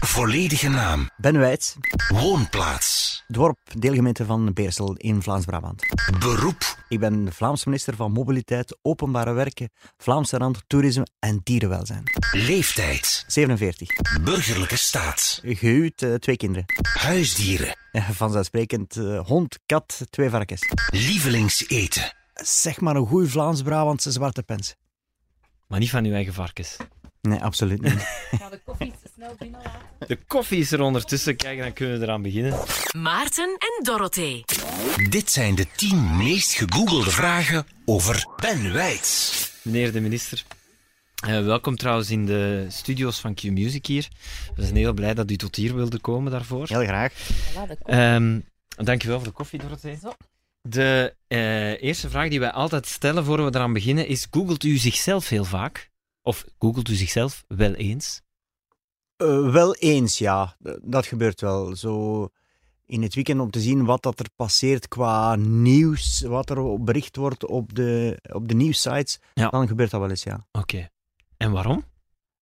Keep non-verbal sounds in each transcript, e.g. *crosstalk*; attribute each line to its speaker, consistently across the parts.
Speaker 1: Volledige naam.
Speaker 2: Ben Wijts,
Speaker 1: Woonplaats.
Speaker 2: dorp, deelgemeente van Beersel in Vlaams-Brabant.
Speaker 1: Beroep.
Speaker 2: Ik ben de Vlaams minister van Mobiliteit, Openbare Werken, Vlaamse Rand, Toerisme en Dierenwelzijn.
Speaker 1: Leeftijd.
Speaker 2: 47.
Speaker 1: Burgerlijke staat.
Speaker 2: Gehuwd, eh, twee kinderen.
Speaker 1: Huisdieren.
Speaker 2: Ja, vanzelfsprekend eh, hond, kat, twee varkens.
Speaker 1: Lievelingseten.
Speaker 2: Zeg maar een goeie Vlaams-Brabantse zwarte pens.
Speaker 3: Maar niet van uw eigen varkens.
Speaker 2: Nee, absoluut niet. *laughs*
Speaker 4: Ga de koffie snel binnenlaten.
Speaker 3: De koffie is er ondertussen. Kijk, dan kunnen we eraan beginnen.
Speaker 5: Maarten en Dorothee.
Speaker 1: Dit zijn de 10 meest gegoogelde vragen over Ben Wijts.
Speaker 3: Meneer de minister. eh, welkom trouwens in de studio's van Q-Music hier. We zijn heel blij dat u tot hier wilde komen daarvoor.
Speaker 2: Heel graag.
Speaker 4: Voilà, de koffie.
Speaker 3: Ehm dankjewel voor de koffie, Dorothee.
Speaker 4: Zo.
Speaker 3: De eh, eerste vraag die wij altijd stellen voor we eraan beginnen is: googelt u zichzelf heel vaak? Of googelt u zichzelf wel eens?
Speaker 2: Eh, wel eens, ja. Dat gebeurt wel. Zo in het weekend om te zien wat dat er passeert qua nieuws, wat er bericht wordt op de, op de nieuwssites,
Speaker 3: Ja.
Speaker 2: dan gebeurt dat wel eens, ja.
Speaker 3: Oké. En waarom?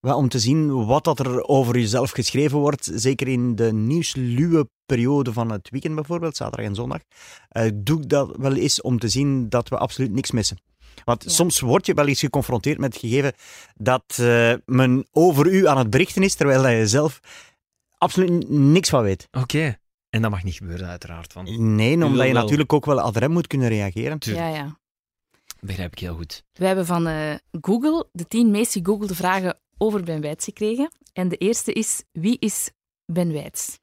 Speaker 2: Wel, om te zien wat dat er over jezelf geschreven wordt, zeker in de nieuwsluwe periode van het weekend bijvoorbeeld, zaterdag en zondag, eh, doe ik dat wel eens om te zien dat we absoluut niks missen. Want
Speaker 4: Ja.
Speaker 2: soms word je wel eens geconfronteerd met het gegeven dat eh, men over u aan het berichten is, terwijl dat je zelf absoluut niks van weet.
Speaker 3: Oké. En dat mag niet gebeuren, uiteraard. Want
Speaker 2: Nee, omdat je
Speaker 3: wel-
Speaker 2: natuurlijk ook wel ad rem moet kunnen reageren.
Speaker 4: Ja, ja.
Speaker 3: begrijp ik heel goed.
Speaker 4: We hebben van eh, Google de tien meest gegoogelde vragen over Ben Wijts gekregen. En de eerste is, wie is Ben Wijts?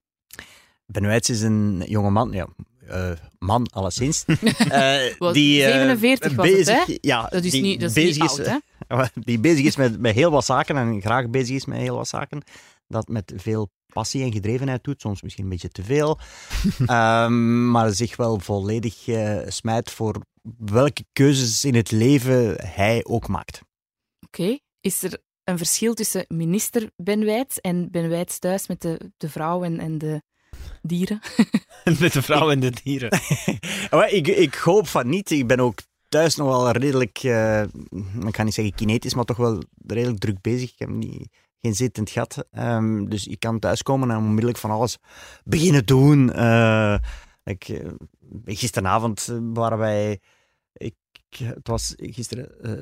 Speaker 2: Ben Wijts is een jonge man, ja, eh, man alleszins, *laughs* eh, die eh,
Speaker 4: 47 was het,
Speaker 2: bezig,
Speaker 4: hè?
Speaker 2: Ja,
Speaker 4: Dat is,
Speaker 2: die
Speaker 4: niet, dat is
Speaker 2: bezig
Speaker 4: niet oud, hè? *laughs*
Speaker 2: die bezig is met, met heel wat zaken en graag bezig is met heel wat zaken. Dat met veel passie en gedrevenheid doet, soms misschien een beetje te veel. *laughs* Ehm, maar zich wel volledig eh, smijt voor welke keuzes in het leven hij ook maakt.
Speaker 4: Oké. Is er een verschil tussen minister Ben Wijts en Ben Wijts thuis met de, de vrouw en, en de dieren? *laughs*
Speaker 3: Met de vrouw en de dieren. *laughs*
Speaker 2: Maar ik, ik hoop van niet. Ik ben ook thuis nog wel redelijk, eh, ik ga niet zeggen kinetisch, maar toch wel redelijk druk bezig. Ik heb niet, geen zittend gat. Ehm, dus ik kan thuiskomen en onmiddellijk van alles beginnen doen. Eh, ik, eh, gisteravond waren wij, ik, het was gisteren eh,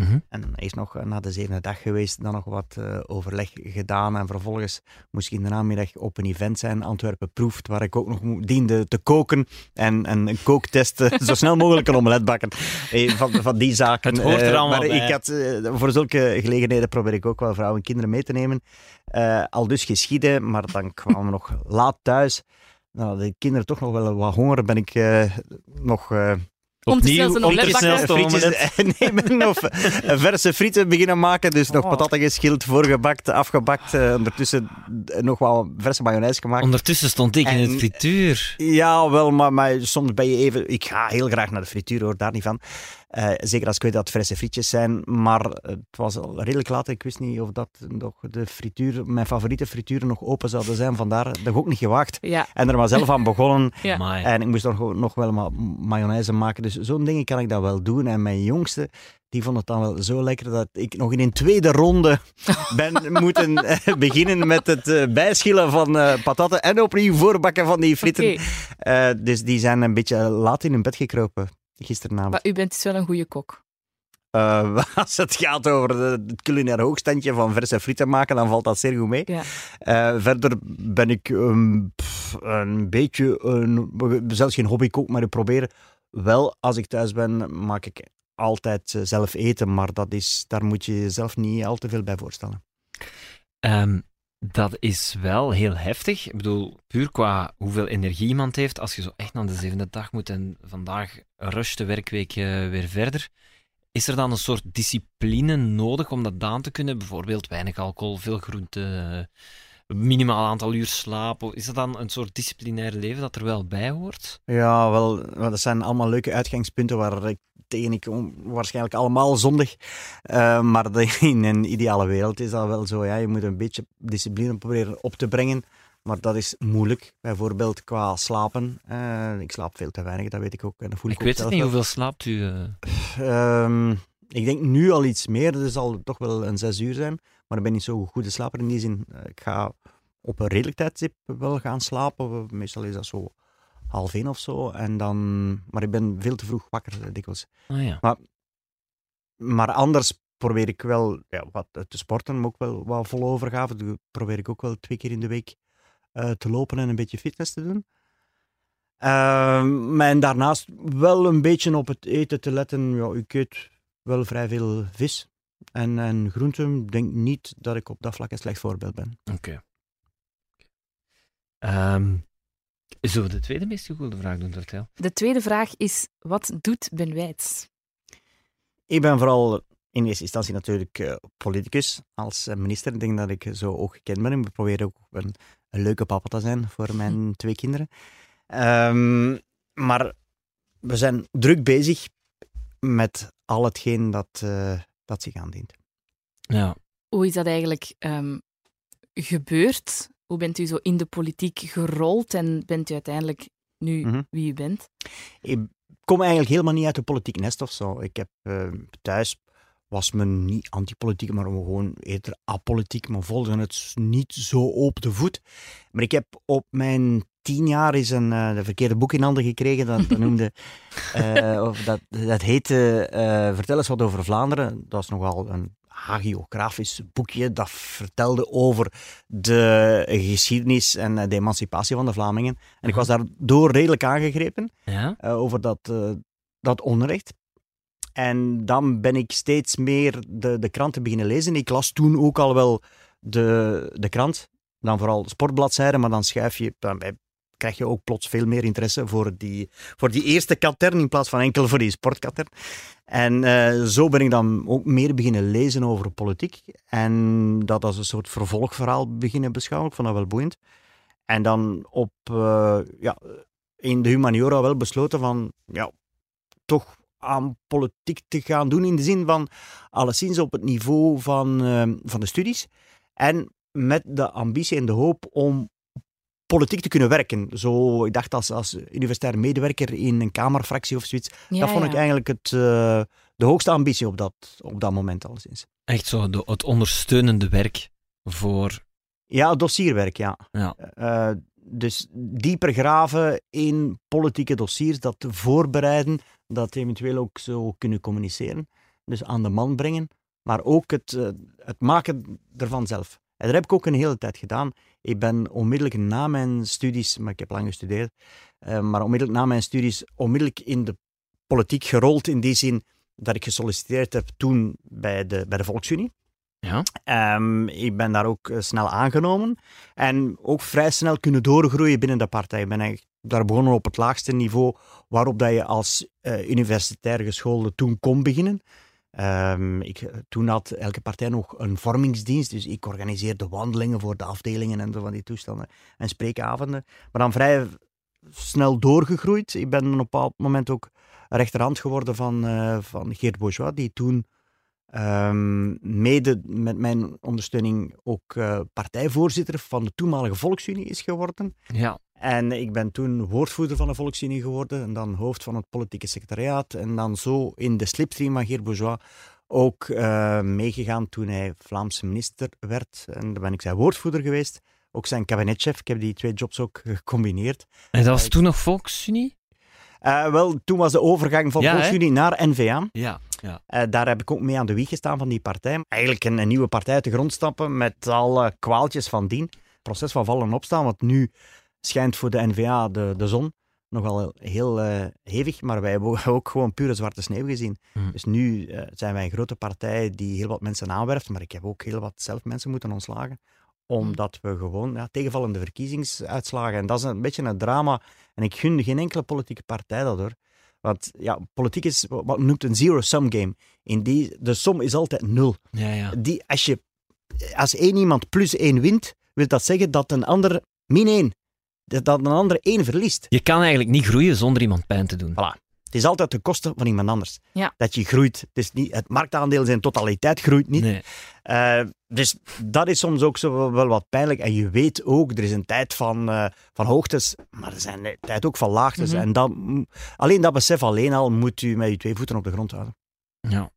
Speaker 3: Mhm.
Speaker 2: en hij is nog na de zevende dag geweest, dan nog wat eh, overleg gedaan. En vervolgens moest ik in de namiddag op een event zijn, Antwerpen Proeft, waar ik ook nog diende te koken en, en een kooktest, eh, zo snel mogelijk een omelet bakken. Eh, van, van die zaken.
Speaker 3: Het hoort er
Speaker 2: Eh,
Speaker 3: allemaal
Speaker 2: maar
Speaker 3: bij.
Speaker 2: ik had, eh, voor zulke gelegenheden probeer ik ook wel vrouwen en kinderen mee te nemen. Eh, al dus geschieden, maar dan kwamen we nog laat thuis. Nou, de kinderen toch nog wel wat honger, ben ik eh, nog... *laughs* eh,
Speaker 4: Om te snel
Speaker 2: frietjes nemen of verse frieten beginnen maken. Dus nog
Speaker 4: Oh.
Speaker 2: patatten geschild, voorgebakt, afgebakt. eh, ondertussen eh, nog wel verse mayonaise gemaakt.
Speaker 3: Ondertussen stond ik in het frituur.
Speaker 2: Ja, wel, maar, maar soms ben je even... Ik ga heel graag naar de frituur, hoor, daar niet van. Eh, zeker als ik weet dat het verse frietjes zijn. Maar het was al redelijk laat. Ik wist niet of dat nog de frituur, mijn favoriete frituren nog open zouden zijn. Vandaar dat ik ook niet gewaagd.
Speaker 4: Ja.
Speaker 2: En er maar zelf aan begonnen. *laughs*
Speaker 4: Ja.
Speaker 2: En ik moest nog, nog wel ma mayonaise maken. Dus zo'n dingen kan ik dat wel doen. En mijn jongste, die vond het dan wel zo lekker dat ik nog in een tweede ronde *laughs* ben moeten eh, beginnen met het eh, bijschillen van eh patatten en opnieuw voorbakken van die fritten. Eh, dus die zijn een beetje laat in hun bed gekropen gisteravond.
Speaker 4: Maar u bent dus wel een goede kok.
Speaker 2: Eh, *laughs* als het gaat over de- het culinair hoogstandje van verse frieten maken, dan valt dat zeer goed mee.
Speaker 4: Ja.
Speaker 2: Eh, verder ben ik ehm, pff, een beetje, een, zelfs geen hobbykook, maar ik probeer wel, als ik thuis ben, maak ik altijd eh, zelf eten, maar dat is, daar moet je jezelf niet al te veel bij voorstellen.
Speaker 3: Ehm, dat is wel heel heftig. Ik bedoel, puur qua hoeveel energie iemand heeft, als je zo echt naar de zevende dag moet en vandaag rush de werkweek weer verder. Is er dan een soort discipline nodig om dat aan te kunnen? Bijvoorbeeld weinig alcohol, veel groente, minimaal aantal uur slaap. Of Is dat dan een soort disciplinair leven dat er wel bij hoort?
Speaker 2: Ja, wel, dat zijn allemaal leuke uitgangspunten waar ik tegen ik waarschijnlijk allemaal zondig. Eh, maar de- in een ideale wereld is dat wel zo. Ja, je moet een beetje discipline proberen op te brengen. Maar dat is moeilijk. Bijvoorbeeld qua slapen. Eh, ik slaap veel te weinig, dat weet ik ook. En dat voel ik,
Speaker 3: Ik weet het niet, hoeveel slaapt u? eh?
Speaker 2: Ehm, ik denk nu al iets meer. Dat zal toch wel een zes uur zijn. Maar ik ben niet zo goed slaper in die zin. Ik ga op een redelijk tijdstip wel gaan slapen. Meestal is dat zo half één of zo. En dan, maar ik ben veel te vroeg wakker, eh, dikwijls.
Speaker 3: Ah, ja.
Speaker 2: Maar anders probeer ik wel ja, wat te sporten, maar ook wel wat vol overgave. Probeer ik ook wel twee keer in de week eh, te lopen en een beetje fitness te doen. Ehm, maar en daarnaast wel een beetje op het eten te letten. Ja, ik eet wel vrij veel vis en, en groenten. Ik denk niet dat ik op dat vlak een slecht voorbeeld ben.
Speaker 3: Oké. Ehm, zullen we de tweede meest gegoogelde vraag doen, vertel?
Speaker 4: De tweede vraag is, wat doet Ben Wijts?
Speaker 2: Ik ben vooral in eerste instantie natuurlijk eh, politicus als eh, minister. Ik denk dat ik zo ook gekend ben. Ik probeer ook een, een leuke papa te zijn voor mijn *laughs* twee kinderen. Ehm, maar we zijn druk bezig met al hetgeen dat, eh, dat zich aandient.
Speaker 3: Ja.
Speaker 4: Hoe is dat eigenlijk ehm, gebeurd? Hoe bent u zo in de politiek gerold en bent u uiteindelijk nu
Speaker 2: Mhm.
Speaker 4: wie u bent?
Speaker 2: Ik kom eigenlijk helemaal niet uit de politiek nest of zo. Ik heb eh, thuis was men niet antipolitiek, maar gewoon eerder apolitiek. Men volgde het niet zo op de voet. Maar ik heb op mijn tien jaar eens een eh, de verkeerde boek in handen gekregen. Dat, dat noemde, *laughs* eh, of dat, dat heette Vertel eens wat over Vlaanderen. Dat is nogal een hagiografisch boekje dat vertelde over de geschiedenis en eh, de emancipatie van de Vlamingen. En ik was daardoor redelijk aangegrepen
Speaker 3: Ja?
Speaker 2: eh, over dat, eh, dat onrecht. En dan ben ik steeds meer de, de kranten beginnen lezen. Ik las toen ook al wel de, de krant, dan vooral sportbladzijden, maar dan schuif je, dan krijg je ook plots veel meer interesse voor die, voor die eerste katern in plaats van enkel voor die sportkatern. En eh, zo ben ik dan ook meer beginnen lezen over politiek. En dat als een soort vervolgverhaal beginnen beschouwen. Ik vond dat wel boeiend. En dan op, eh, ja, in de humaniora wel besloten van, ja, toch aan politiek te gaan doen. In de zin van, alleszins op het niveau van, eh, van de studies. En met de ambitie en de hoop om politiek te kunnen werken. Zo, ik dacht als, als universitair medewerker in een kamerfractie of zoiets.
Speaker 4: Ja,
Speaker 2: dat vond ik eigenlijk het, eh, de hoogste ambitie op dat, op dat moment alleszins.
Speaker 3: Echt zo de, het ondersteunende werk voor...
Speaker 2: Ja, dossierwerk, ja.
Speaker 3: Ja.
Speaker 2: Eh, dus dieper graven in politieke dossiers, dat te voorbereiden, dat eventueel ook zo kunnen communiceren. Dus aan de man brengen, maar ook het, eh, het maken ervan zelf. En dat heb ik ook een hele tijd gedaan. Ik ben onmiddellijk na mijn studies, maar ik heb lang gestudeerd, eh, maar onmiddellijk na mijn studies onmiddellijk in de politiek gerold in die zin dat ik gesolliciteerd heb toen bij de, bij de Volksunie.
Speaker 3: Ja?
Speaker 2: Ehm, ik ben daar ook eh, snel aangenomen en ook vrij snel kunnen doorgroeien binnen de partij. Ik ben eigenlijk daar begonnen op het laagste niveau waarop dat je als eh, universitair geschoolde toen kon beginnen. Ehm, ik, toen had elke partij nog een vormingsdienst, dus ik organiseerde wandelingen voor de afdelingen en zo van die toestanden en spreekavonden. Maar dan vrij snel doorgegroeid. Ik ben op een bepaald moment ook rechterhand geworden van, eh, van Geert Bourgeois, die toen ehm, mede met mijn ondersteuning ook eh, partijvoorzitter van de toenmalige Volksunie is geworden.
Speaker 3: Ja.
Speaker 2: En ik ben toen woordvoerder van de Volksunie geworden en dan hoofd van het politieke secretariaat. En dan zo in de slipstream van Geert Bourgeois ook eh, meegegaan toen hij Vlaamse minister werd. En dan ben ik zijn woordvoerder geweest. Ook zijn kabinetchef. Ik heb die twee jobs ook *laughs* gecombineerd.
Speaker 3: En dat was
Speaker 2: ik-
Speaker 3: toen nog Volksunie?
Speaker 2: Eh, wel, toen was de overgang van
Speaker 3: Ja?
Speaker 2: Volksunie naar N-VA.
Speaker 3: Ja. ja.
Speaker 2: Eh, daar heb ik ook mee aan de wieg gestaan van die partij. Eigenlijk een, een nieuwe partij uit de grond stappen met alle kwaaltjes van dien. Proces van vallen en opstaan, want nu schijnt voor de NVA de, de zon nogal heel eh, hevig, maar wij hebben *laughs* ook gewoon pure zwarte sneeuw gezien.
Speaker 3: Mhm.
Speaker 2: Dus nu eh, zijn wij een grote partij die heel wat mensen aanwerft, maar ik heb ook heel wat zelf mensen moeten ontslagen omdat we gewoon ja, tegenvallende verkiezingsuitslagen. En dat is een beetje een drama. En ik gun geen enkele politieke partij dat hoor. Want ja, politiek is wat men noemt een zero-sum game. In die, de som is altijd nul.
Speaker 3: Ja, ja.
Speaker 2: Die, als, je, als één iemand plus één wint, wil dat zeggen dat een ander min één, dat een ander één verliest.
Speaker 3: Je kan eigenlijk niet groeien zonder iemand pijn te doen.
Speaker 2: Het is altijd de kosten van iemand anders.
Speaker 4: Ja.
Speaker 2: Dat je groeit. Het, is niet, het marktaandeel zijn totaliteit groeit niet.
Speaker 3: Nee.
Speaker 2: Eh, dus dat is soms ook zo wel, wat pijnlijk. En je weet ook, er is een tijd van, eh, van hoogtes, maar er zijn een tijd ook van laagtes.
Speaker 4: Mhm.
Speaker 2: En dat, alleen dat besef alleen al moet u met je twee voeten op de grond houden.
Speaker 3: Ja.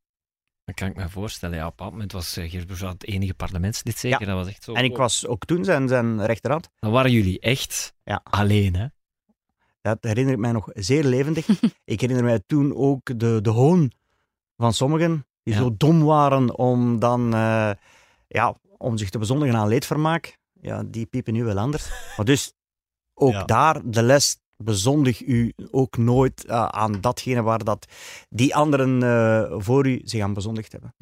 Speaker 3: Dat kan ik me voorstellen. Ja, op dat moment was eh, Geert Bourgeois het enige parlementslid zeker.
Speaker 2: Ja.
Speaker 3: Dat was echt zo.
Speaker 2: En ik was ook toen zijn, zijn rechterhand.
Speaker 3: Dan waren jullie echt
Speaker 2: Ja.
Speaker 3: alleen, hè?
Speaker 2: Dat herinner ik mij nog zeer levendig. *laughs* ik herinner mij toen ook de, de hoon van sommigen die
Speaker 3: Ja.
Speaker 2: zo dom waren om dan eh, ja, om zich te bezondigen aan leedvermaak. Ja, die piepen nu wel anders. Maar dus ook daar de les bezondig u ook nooit eh, aan datgene waar dat die anderen eh, voor u zich aan bezondigd hebben.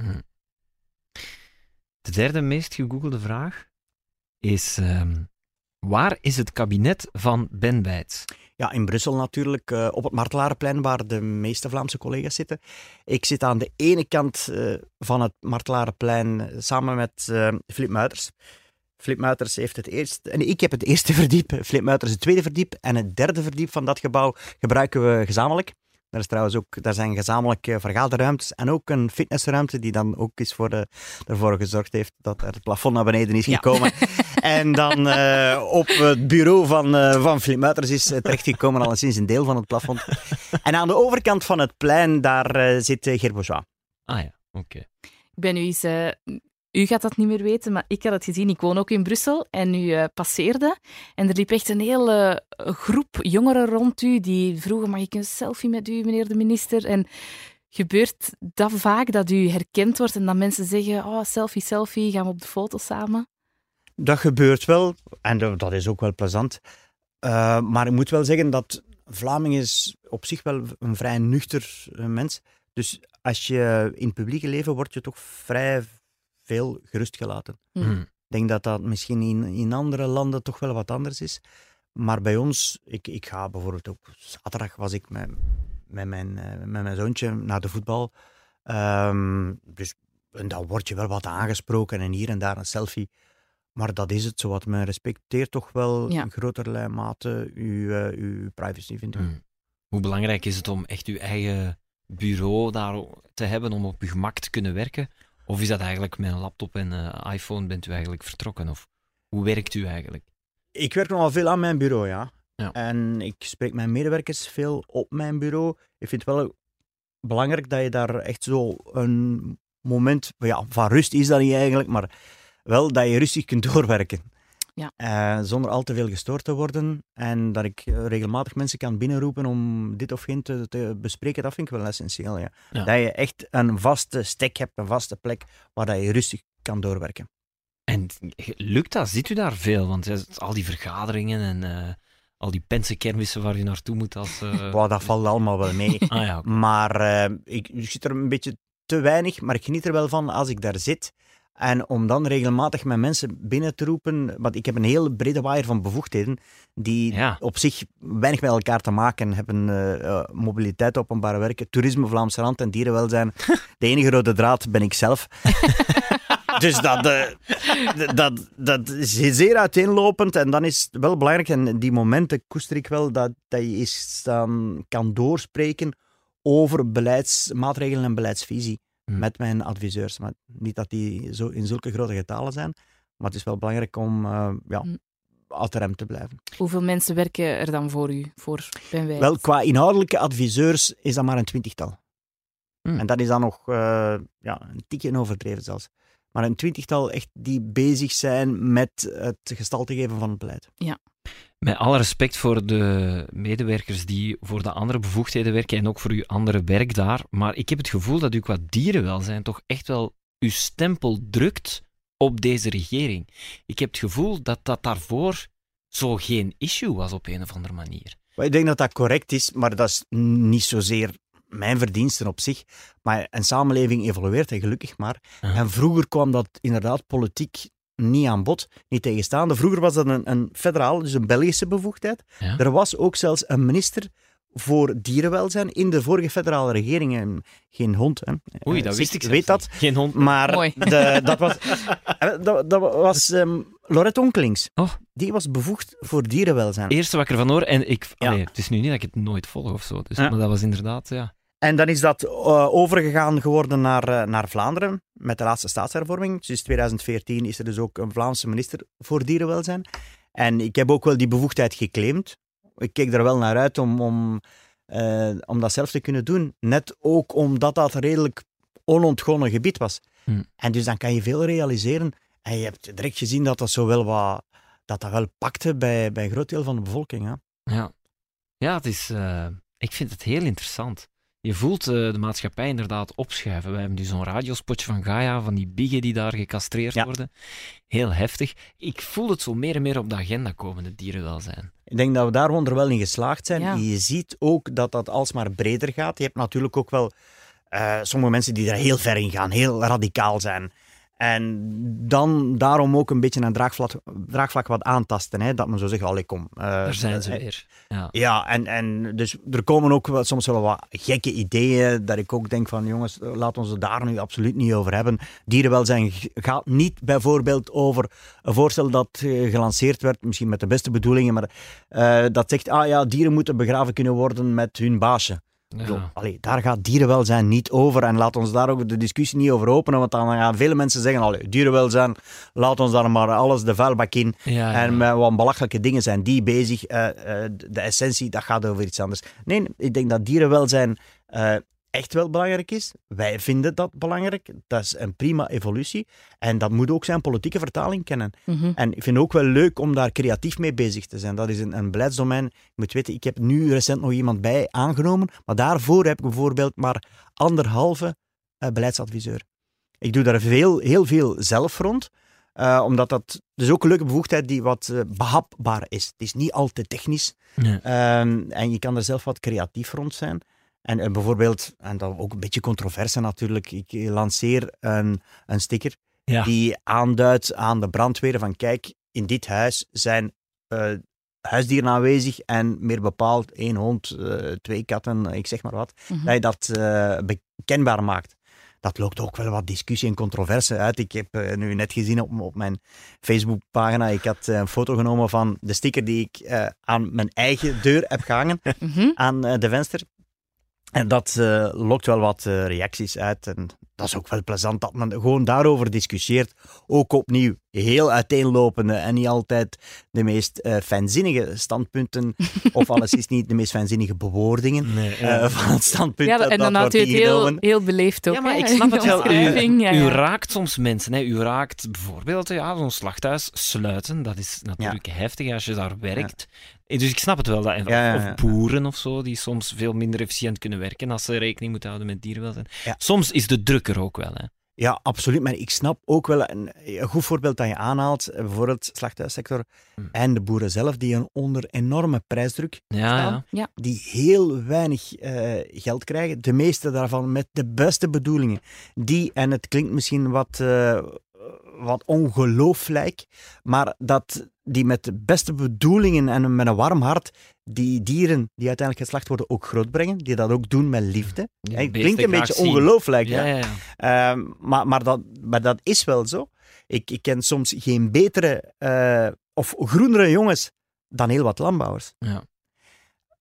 Speaker 3: De derde meest gegoogelde vraag is: ehm, waar is het kabinet van Ben Wijts?
Speaker 2: Ja, in Brussel natuurlijk, eh, op het Martelarenplein, waar de meeste Vlaamse collega's zitten. Ik zit aan de ene kant van het Martelarenplein samen met eh Flip Muiters. Flip Muiters heeft het eerste, en ik heb het eerste *laughs* verdiep, Flip Muiters het tweede verdiep en het derde verdiep van dat gebouw gebruiken we gezamenlijk. Daar, is trouwens ook, daar zijn gezamenlijke vergaderruimtes en ook een fitnessruimte die dan ook eens voor de, ervoor gezorgd heeft dat er het plafond naar beneden is
Speaker 4: Ja.
Speaker 2: gekomen. *laughs* En dan eh, op het bureau van, eh van Flip Muiters is eh, terechtgekomen, alleszins een deel van het plafond. En aan de overkant van het plein, daar eh, zit uh.
Speaker 3: Ah ja, oké.
Speaker 4: Ik ben nu eens... u gaat dat niet meer weten, maar ik had het gezien. Ik woon ook in Brussel en u eh, passeerde. En er liep echt een hele eh, groep jongeren rond u die vroegen, mag ik een selfie met u, meneer de minister? En gebeurt dat vaak, dat u herkend wordt en dat mensen zeggen, oh, selfie, selfie, gaan we op de foto samen?
Speaker 2: Dat gebeurt wel en dat is ook wel plezant. Eh, maar ik moet wel zeggen dat Vlaming is op zich wel een vrij nuchter mens. Dus als je in het publieke leven wordt je toch vrij veel gerustgelaten.
Speaker 4: Hm.
Speaker 3: Hm.
Speaker 2: Ik denk dat dat misschien in, in andere landen toch wel wat anders is. Maar bij ons, ik, ik ga bijvoorbeeld op zaterdag was ik met, met, mijn, eh, met mijn zoontje naar de voetbal. Ehm, dus en dan word je wel wat aangesproken en hier en daar een selfie. Maar dat is het zo wat. Men respecteert toch wel
Speaker 4: Ja.
Speaker 2: in groterlei mate uw, eh, uw privacy, vind ik.
Speaker 3: Hm. Hoe belangrijk is het om echt uw eigen bureau daar te hebben om op uw gemak te kunnen werken? Of is dat eigenlijk met een laptop en een iPhone bent u eigenlijk vertrokken? Of hoe werkt u eigenlijk?
Speaker 2: Ik werk nogal veel aan mijn bureau, ja.
Speaker 3: Ja.
Speaker 2: En ik spreek mijn medewerkers veel op mijn bureau. Ik vind het wel belangrijk dat je daar echt zo een moment ja, van rust is dat niet eigenlijk, maar wel dat je rustig kunt *laughs* doorwerken.
Speaker 4: Ja.
Speaker 2: Eh, zonder al te veel gestoord te worden. En dat ik eh, regelmatig mensen kan binnenroepen om dit of geen te, te bespreken, dat vind ik wel essentieel. Ja.
Speaker 3: Ja.
Speaker 2: Dat je echt een vaste stek hebt, een vaste plek waar dat je rustig kan doorwerken.
Speaker 3: En lukt dat? Ziet u daar veel? Want ja, al die vergaderingen en eh, al die pensenkermissen waar u naartoe moet als... eh, *laughs*
Speaker 2: Wow, dat valt allemaal wel mee. *laughs*
Speaker 3: Ah ja.
Speaker 2: Maar eh, ik, ik zit er een beetje te weinig, maar ik geniet er wel van als ik daar zit. En om dan regelmatig met mensen binnen te roepen, want ik heb een hele brede waaier van bevoegdheden die
Speaker 3: Ja.
Speaker 2: op zich weinig met elkaar te maken hebben. eh, eh, mobiliteit, openbare werken, toerisme, Vlaamse rand en dierenwelzijn. *laughs* De enige rode draad ben ik zelf. *laughs* dus dat, eh, dat, dat is zeer uiteenlopend en dan is het wel belangrijk, en die momenten koester ik wel, dat, dat je eens dan kan doorspreken over beleidsmaatregelen en beleidsvisie
Speaker 3: Hmm.
Speaker 2: met mijn adviseurs. Maar niet dat die zo in zulke grote getalen zijn, maar het is wel belangrijk om uh, ja,
Speaker 4: Hmm.
Speaker 2: ad rem te blijven.
Speaker 4: Hoeveel mensen werken er dan voor u, voor?
Speaker 2: Wel, qua inhoudelijke adviseurs is dat maar een twintigtal.
Speaker 3: Hmm.
Speaker 2: En dat is dan nog uh, ja, een tikje overdreven zelfs. Maar een twintigtal echt die bezig zijn met het gestalte geven van het beleid.
Speaker 4: Ja.
Speaker 3: Met alle respect voor de medewerkers die voor de andere bevoegdheden werken en ook voor uw andere werk daar, maar ik heb het gevoel dat u qua dierenwelzijn toch echt wel uw stempel drukt op deze regering. Ik heb het gevoel dat dat daarvoor zo geen issue was op een of andere manier.
Speaker 2: Ik denk dat dat correct is, maar dat is niet zozeer mijn verdiensten op zich. Maar een samenleving evolueert en gelukkig maar. En vroeger kwam dat inderdaad politiek niet aan bod, niet tegenstaande. Vroeger was dat een, een federaal, dus een Belgische bevoegdheid.
Speaker 3: Ja.
Speaker 2: Er was ook zelfs een minister voor dierenwelzijn in de vorige federale regering. En Geen hond, hè.
Speaker 3: Oei, dat
Speaker 2: Eh,
Speaker 3: wist ik
Speaker 2: weet dat.
Speaker 3: niet. Geen hond.
Speaker 2: Maar
Speaker 4: Mooi.
Speaker 2: de, dat was, *laughs* eh, dat, dat was ehm, Lorette Onkelings.
Speaker 3: Oh.
Speaker 2: Die was bevoegd voor dierenwelzijn.
Speaker 3: Eerste wat ik ervan hoor, en ik,
Speaker 2: Ja.
Speaker 3: allee, het is nu niet dat ik het nooit volg of zo, dus,
Speaker 2: Ja.
Speaker 3: maar dat was inderdaad, ja.
Speaker 2: En dan is dat eh, overgegaan geworden naar, eh, naar Vlaanderen met de laatste staatshervorming. Sinds 2014 is er dus ook een Vlaamse minister voor dierenwelzijn. En ik heb ook wel die bevoegdheid geclaimd. Ik keek er wel naar uit om, om, eh, om dat zelf te kunnen doen. Net ook omdat dat redelijk onontgonnen gebied was.
Speaker 3: Hm.
Speaker 2: En dus dan kan je veel realiseren. En je hebt direct gezien dat dat zo wel wat... Dat dat wel pakte bij, bij een groot deel van de bevolking. Hè.
Speaker 3: Ja, ja het is, ik vind het heel interessant. Je voelt eh, de maatschappij inderdaad opschuiven. We hebben nu zo'n radiospotje van Gaia, van die biggen die daar gecastreerd
Speaker 2: Ja.
Speaker 3: worden. Heel heftig. Ik voel het zo meer en meer op de agenda komen, het dierenwelzijn.
Speaker 2: Ik denk dat we daar wonder wel in geslaagd zijn.
Speaker 4: Ja.
Speaker 2: Je ziet ook dat dat alsmaar breder gaat. Je hebt natuurlijk ook wel eh, sommige mensen die er heel ver in gaan, heel radicaal zijn. En dan daarom ook een beetje een draagvlak, draagvlak wat aantasten. Hè? Dat men zo zegt, allee kom. eh,
Speaker 3: Daar zijn ze
Speaker 2: eh,
Speaker 3: weer. Ja.
Speaker 2: Ja, en, en dus er komen ook soms wel wat gekke ideeën dat ik ook denk van jongens, laat ons het daar nu absoluut niet over hebben. Dierenwelzijn gaat niet bijvoorbeeld over een voorstel dat eh, gelanceerd werd, misschien met de beste bedoelingen, maar dat zegt, ah ja, dieren moeten begraven kunnen worden met hun baasje. Zo, allee, daar gaat dierenwelzijn niet over en laat ons daar ook de discussie niet over openen, want dan gaan vele mensen zeggen, allee, dierenwelzijn, laat ons daar maar alles de vuilbak in.
Speaker 3: Ja, ja.
Speaker 2: En met wat belachelijke dingen zijn die bezig. Eh, eh, de essentie, dat gaat over iets anders. Nee, ik denk dat dierenwelzijn eh, echt wel belangrijk is. Wij vinden dat belangrijk. Dat is een prima evolutie. En dat moet ook zijn politieke vertaling kennen.
Speaker 4: Mhm.
Speaker 2: En ik vind het ook wel leuk om daar creatief mee bezig te zijn. Dat is een, een beleidsdomein. Je moet weten, ik heb nu recent nog iemand bij aangenomen, maar daarvoor heb ik bijvoorbeeld maar anderhalve eh, beleidsadviseur. Ik doe daar veel, heel veel zelf rond. Eh, omdat dat dus ook een leuke bevoegdheid die wat eh, behapbaar is. Het is niet altijd technisch.
Speaker 3: Ja.
Speaker 2: Ehm, en je kan er zelf wat creatief rond zijn. En, eh, bijvoorbeeld, en dat ook een beetje controverse natuurlijk, ik lanceer een, een sticker
Speaker 3: Ja.
Speaker 2: die aanduidt aan de brandweer van kijk, in dit huis zijn eh, huisdieren aanwezig en meer bepaald één hond, eh, twee katten, ik zeg maar wat.
Speaker 4: Mhm.
Speaker 2: Dat je dat bekendbaar maakt. Dat loopt ook wel wat discussie en controverse uit. Ik heb nu net gezien op, op mijn Facebookpagina, ik had een foto genomen van de sticker die ik aan mijn eigen deur heb gehangen,
Speaker 4: Mhm.
Speaker 2: aan de venster. En dat eh, lokt wel wat eh, reacties uit. En dat is ook wel plezant dat men gewoon daarover discussieert. Ook opnieuw heel uiteenlopende en niet altijd de meest eh fijnzinnige standpunten. *laughs* of alleszins niet de meest fijnzinnige bewoordingen
Speaker 3: Nee,
Speaker 2: eh,
Speaker 3: ja.
Speaker 2: van het standpunt
Speaker 4: Ja,
Speaker 2: dat,
Speaker 4: en dan houdt u het heel, heel beleefd ook.
Speaker 3: Ja, maar
Speaker 4: hè,
Speaker 3: ik snap
Speaker 4: in
Speaker 3: het wel. U.
Speaker 4: Ja,
Speaker 3: u raakt soms mensen. Hè. U raakt bijvoorbeeld ja, zo'n slachthuis sluiten. Dat is natuurlijk heftig als je daar werkt. Eh, Dus ik snap het wel. Dat, of,
Speaker 2: Ja, ja, ja.
Speaker 3: of boeren of zo, die soms veel minder efficiënt kunnen werken als ze rekening moeten houden met dierenwelzijn.
Speaker 2: Ja.
Speaker 3: Soms is de druk er ook wel. Hè.
Speaker 2: Ja, absoluut. Maar ik snap ook wel een, een goed voorbeeld dat je aanhaalt. eh, Bijvoorbeeld de slachthuissector
Speaker 3: Hm.
Speaker 2: en de boeren zelf, die onder enorme prijsdruk
Speaker 3: Ja,
Speaker 2: staan.
Speaker 3: ja.
Speaker 2: die heel weinig eh, geld krijgen. De meeste daarvan met de beste bedoelingen. Die, en het klinkt misschien wat, eh, wat ongelooflijk, maar dat die met de beste bedoelingen en met een warm hart die dieren die uiteindelijk geslacht worden ook grootbrengen. Die dat ook doen met liefde. Het
Speaker 3: beesten
Speaker 2: klinkt een beetje ongelooflijk.
Speaker 3: Ja, ja, ja.
Speaker 2: Ehm, maar, maar, dat, maar dat is wel zo. Ik, ik ken soms geen betere eh, of groenere jongens dan heel wat landbouwers.
Speaker 3: Ja.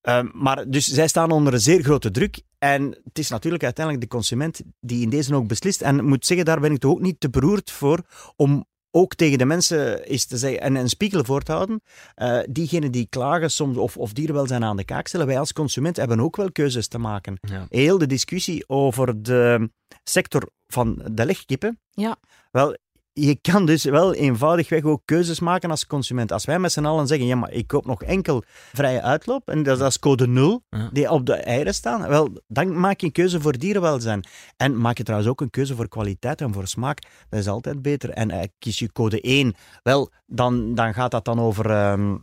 Speaker 2: Ehm, maar dus zij staan onder een zeer grote druk. En het is natuurlijk uiteindelijk de consument die in deze ook beslist. En ik moet zeggen, daar ben ik toch ook niet te beroerd voor om ook tegen de mensen eens te zeggen en een spiegel voor te houden. Eh diegenen die klagen soms of, of dierenwelzijn aan de kaak stellen, wij als consument hebben ook wel keuzes te maken.
Speaker 3: Ja.
Speaker 2: Heel de discussie over de sector van de legkippen.
Speaker 4: Ja.
Speaker 2: Wel, je kan dus wel eenvoudigweg ook keuzes maken als consument. Als wij met z'n allen zeggen, ja, maar ik koop nog enkel vrije uitloop, en dat is, code 0,
Speaker 3: Ja.
Speaker 2: die op de eieren staan, wel, dan maak je een keuze voor dierenwelzijn. En maak je trouwens ook een keuze voor kwaliteit en voor smaak. Dat is altijd beter. En eh, kies je code 1, wel, dan, dan gaat dat dan over, ehm,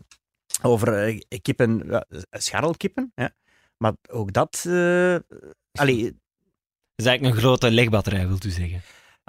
Speaker 2: over eh, kippen, scharrelkippen. Ja. Maar ook dat... eh allee,
Speaker 3: Dat is eigenlijk een grote legbatterij, wilt u zeggen.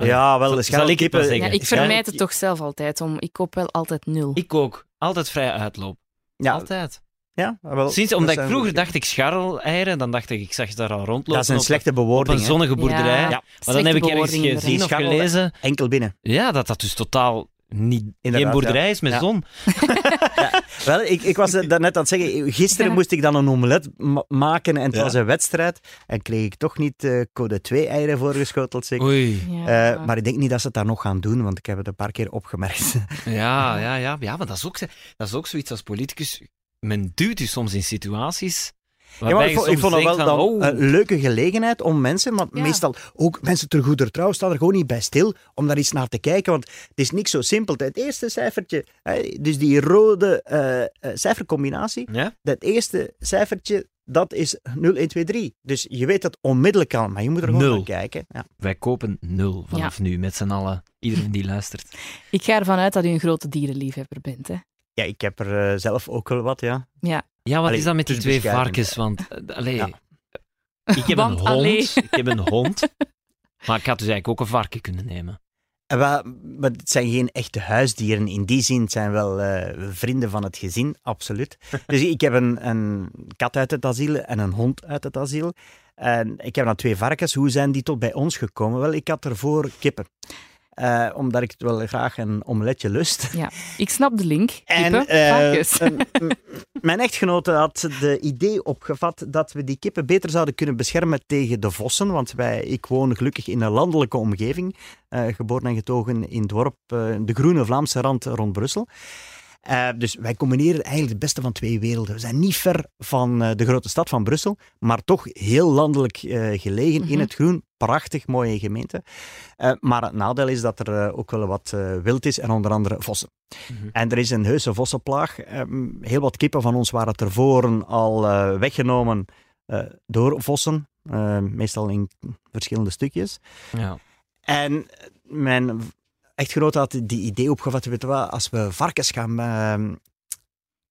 Speaker 2: Ja, wel,
Speaker 3: Zal-
Speaker 2: de
Speaker 3: zal ik het maar zeggen?
Speaker 4: Ja, ik vermijd het toch zelf altijd. Om, ik koop wel altijd nul.
Speaker 3: Ik ook. Altijd vrije uitloop.
Speaker 2: Ja,
Speaker 3: Altijd.
Speaker 2: ja, wel,
Speaker 3: Sinds,
Speaker 2: dat
Speaker 3: omdat ik vroeger dacht ik scharreleieren, dan dacht ik, ik zag ze daar al rondlopen.
Speaker 2: Dat is een
Speaker 3: op-
Speaker 2: slechte
Speaker 3: op
Speaker 2: bewoording.
Speaker 3: een
Speaker 2: hè.
Speaker 3: zonnige boerderij.
Speaker 4: Ja,
Speaker 2: Ja.
Speaker 3: Maar dan heb ik ergens gezien of gelezen
Speaker 2: Enkel binnen.
Speaker 3: ja, dat dat dus totaal niet, geen
Speaker 2: Inderdaad,
Speaker 3: boerderij is met
Speaker 2: Ja.
Speaker 3: zon. *laughs*
Speaker 2: Wel, ik, ik was net aan het zeggen, gisteren
Speaker 4: Ja.
Speaker 2: moest ik dan een omelet ma- maken en het
Speaker 3: Ja.
Speaker 2: was een wedstrijd. En kreeg ik toch niet eh, code 2 eieren voorgeschoteld. Zeg.
Speaker 3: Oei.
Speaker 4: Ja.
Speaker 2: Eh, maar ik denk niet dat ze het daar nog gaan doen, want ik heb het een paar keer opgemerkt. *laughs*
Speaker 3: Ja, ja, ja. Ja, maar dat is ook, dat is ook zoiets als politicus. Men duwt u soms in situaties
Speaker 2: Ja, maar
Speaker 3: Waarbij
Speaker 2: ik, vond, ik
Speaker 3: soms
Speaker 2: vond dat wel
Speaker 3: denkt
Speaker 2: dan
Speaker 3: van, oh,
Speaker 2: een leuke gelegenheid om mensen, want
Speaker 4: Ja.
Speaker 2: meestal ook mensen ter goeder trouw staan er gewoon niet bij stil om daar eens naar te kijken, want het is niet zo simpel. Het eerste cijfertje, hè, dus die rode eh, eh, cijfercombinatie,
Speaker 3: Ja?
Speaker 2: dat eerste cijfertje, dat is 0, 1, 2, 3. Dus je weet dat onmiddellijk al, maar je moet er gewoon
Speaker 3: Nul.
Speaker 2: naar kijken. Ja.
Speaker 3: Wij kopen nul vanaf nu, met z'n allen. Iedereen die luistert.
Speaker 4: Ik ga ervan uit dat u een grote dierenliefhebber bent. Hè?
Speaker 2: ja, ik heb er eh, zelf ook wel wat, ja.
Speaker 4: Ja.
Speaker 3: Ja, wat
Speaker 2: Allee,
Speaker 3: is dat met die twee varkens? Want, eh, allee,
Speaker 2: Ja.
Speaker 3: ik heb
Speaker 4: Want,
Speaker 3: een
Speaker 4: allee.
Speaker 3: hond. Ik heb een hond. *laughs* Maar ik had dus eigenlijk ook een varken kunnen nemen.
Speaker 2: Maar het zijn geen echte huisdieren. In die zin het zijn wel eh, vrienden van het gezin, absoluut. *laughs* Dus ik heb een, een kat uit het asiel en een hond uit het asiel. En ik heb dan twee varkens. Hoe zijn die tot bij ons gekomen? Wel, ik had ervoor kippen. Eh, omdat ik het wel graag een omeletje lust.
Speaker 4: Ja. Ik snap de link.
Speaker 2: En
Speaker 4: Kippen,
Speaker 2: eh, m- mijn echtgenote had de idee opgevat dat we die kippen beter zouden kunnen beschermen tegen de vossen. Want wij, ik woon gelukkig in een landelijke omgeving. eh, geboren en getogen in het dorp, de groene Vlaamse rand rond Brussel. Eh, dus wij combineren eigenlijk het beste van twee werelden. We zijn niet ver van eh, de grote stad van Brussel, maar toch heel landelijk eh, gelegen in
Speaker 4: Mhm.
Speaker 2: het groen. Prachtig mooie gemeente. Maar het nadeel is dat er ook wel wat wild is en onder andere vossen.
Speaker 3: Mhm.
Speaker 2: En er is een heuse vossenplaag. Ehm, heel wat kippen van ons waren tevoren al weggenomen door vossen. meestal in verschillende stukjes.
Speaker 3: Ja.
Speaker 2: En mijn echtgenote had die idee opgevat, weet wat, als we varkens gaan ehm,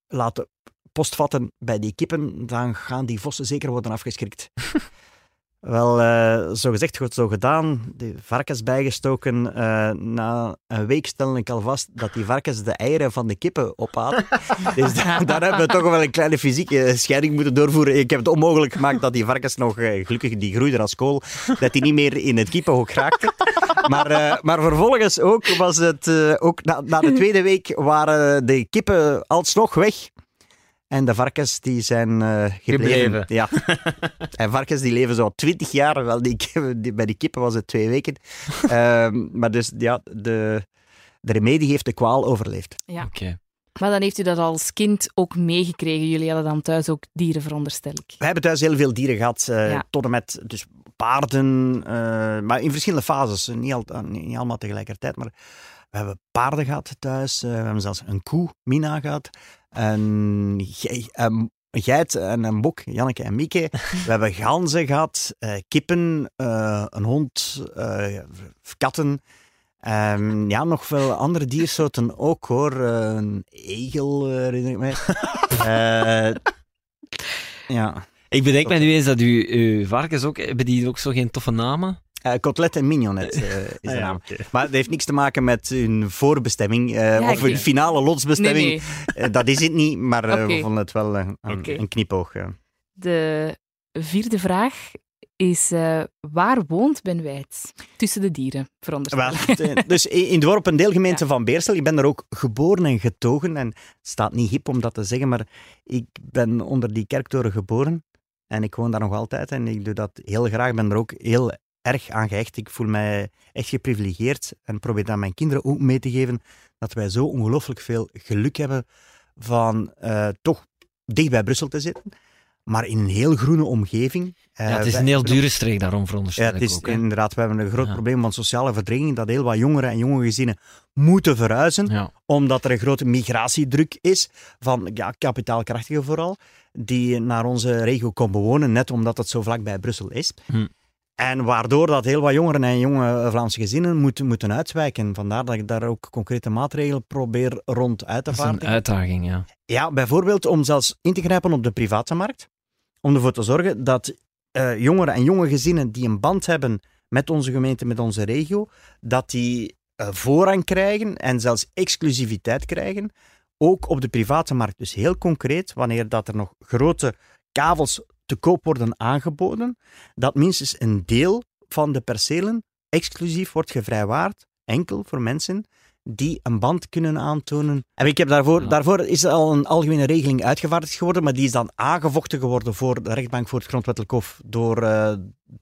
Speaker 2: laten postvatten bij die kippen, dan gaan die vossen zeker worden afgeschrikt. *laughs* Wel, eh, zo gezegd, goed zo gedaan. De varkens bijgestoken. Eh, na een week stel ik al vast dat die varkens de eieren van de kippen opaten. *laughs* dus da- daar hebben we toch wel een kleine fysieke scheiding moeten doorvoeren. Ik heb het onmogelijk gemaakt dat die varkens nog, eh, gelukkig die groeiden als kool, dat die niet meer in het kippenhok raakten. Maar, maar vervolgens ook was het, ook na, na de tweede week waren de kippen alsnog weg. En de varkens die zijn eh, gebleven.
Speaker 3: Gebleven.
Speaker 2: Ja. *laughs* en varkens die leven zo twintig jaar. Wel, die, bij die kippen was het twee weken. Ehm, maar dus ja, de, de remedie heeft de kwaal overleefd.
Speaker 4: Ja.
Speaker 3: Oké.
Speaker 4: Maar dan heeft u dat als kind ook meegekregen. Jullie hadden dan thuis ook dieren, veronderstel ik.
Speaker 2: We hebben thuis heel veel dieren gehad, eh,
Speaker 4: Ja.
Speaker 2: tot en met dus paarden, eh, maar in verschillende fases. Niet, al, niet, niet allemaal tegelijkertijd, maar we hebben paarden gehad thuis. eh, we hebben zelfs een koe, Mina, gehad. Een, ge- een geit en een bok, Janneke en Mieke. *laughs* we hebben ganzen gehad, eh, kippen, eh, een hond, eh, katten. Ehm, ja, nog veel andere diersoorten ook hoor. Een egel, herinner ik mij. *laughs* Eh, ja.
Speaker 3: Ik bedenk mij nu eens dat u, uw varkens ook, hebben die ook zo geen toffe namen?
Speaker 2: Eh Cotelet en Mignonet *laughs* eh, is de naam. Maar dat heeft niks te maken met hun voorbestemming eh, of hun finale lotsbestemming.
Speaker 4: Nee, nee. *laughs*
Speaker 2: Dat is het niet, maar we vonden het wel een, knipoog.
Speaker 4: De vierde vraag is: waar woont Ben Wijts? Tussen de dieren, veronderstel
Speaker 2: het, dus *laughs* in het een deelgemeente van Beersel. Ik ben er ook geboren en getogen. En het staat niet hip om dat te zeggen, maar ik ben onder die kerktoren geboren. En ik woon daar nog altijd en ik doe dat heel graag. Ik ben er ook heel erg aan gehecht. Ik voel mij echt geprivilegeerd en probeer dat aan mijn kinderen ook mee te geven dat wij zo ongelooflijk veel geluk hebben van eh, toch dicht bij Brussel te zitten, maar in een heel groene omgeving. Eh,
Speaker 3: Ja, het is een heel dure streek daarom,
Speaker 2: ja,
Speaker 3: veronderstel
Speaker 2: het
Speaker 3: ik
Speaker 2: is
Speaker 3: ook. hè.
Speaker 2: inderdaad, we hebben een groot
Speaker 3: Ja.
Speaker 2: probleem van sociale verdringing, dat heel wat jongeren en jonge gezinnen moeten verhuizen,
Speaker 3: Ja.
Speaker 2: omdat er een grote migratiedruk is van ja, kapitaalkrachtigen vooral, die naar onze regio komen wonen, net omdat het zo vlak bij Brussel is.
Speaker 3: Hm.
Speaker 2: En waardoor dat heel wat jongeren en jonge Vlaamse gezinnen moeten, moeten uitwijken. Vandaar dat ik daar ook concrete maatregelen probeer rond uit te
Speaker 3: Dat is een uitdaging, ja.
Speaker 2: Ja, bijvoorbeeld om zelfs in te grijpen op de private markt. Om ervoor te zorgen dat eh, jongeren en jonge gezinnen die een band hebben met onze gemeente, met onze regio, dat die eh, voorrang krijgen en zelfs exclusiviteit krijgen, ook op de private markt. Dus heel concreet, wanneer dat er nog grote kavels te koop worden aangeboden, dat minstens een deel van de percelen exclusief wordt gevrijwaard, enkel voor mensen die een band kunnen aantonen. En ik heb daarvoor,
Speaker 3: Ja.
Speaker 2: daarvoor is er al een algemene regeling uitgevaardigd geworden, maar die is dan aangevochten geworden voor de rechtbank voor het grondwettelijk hof door eh,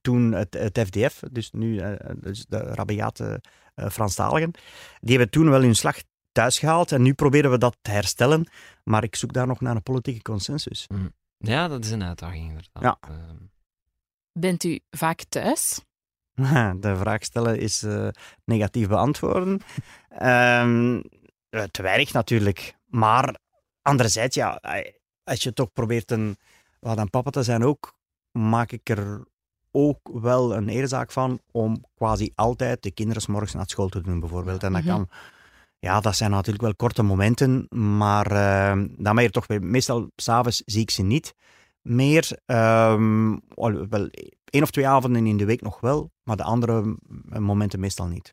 Speaker 2: toen het, het FDF, dus nu eh, dus de rabiate eh Franstaligen. Die hebben toen wel hun slag thuis gehaald en nu proberen we dat te herstellen, maar ik zoek daar nog naar een politieke consensus.
Speaker 3: Ja, dat is een uitdaging inderdaad.
Speaker 2: Ja.
Speaker 3: Ehm,
Speaker 4: Bent u vaak thuis? *laughs*
Speaker 2: De vraag stellen is eh, negatief beantwoorden. *laughs* Ehm, eh, te weinig natuurlijk. Maar anderzijds, ja, als je toch probeert een, wat een papa te zijn ook, maak ik er ook wel een eerzaak van om quasi altijd de kinderen 's morgens naar school te doen, bijvoorbeeld. En dat
Speaker 4: Mhm.
Speaker 2: kan... Ja, dat zijn natuurlijk wel korte momenten, maar ehm, dan ben je toch weer... Meestal, s'avonds zie ik ze niet meer. Ehm, al- wel één of twee avonden in de week nog wel, maar de andere momenten meestal niet.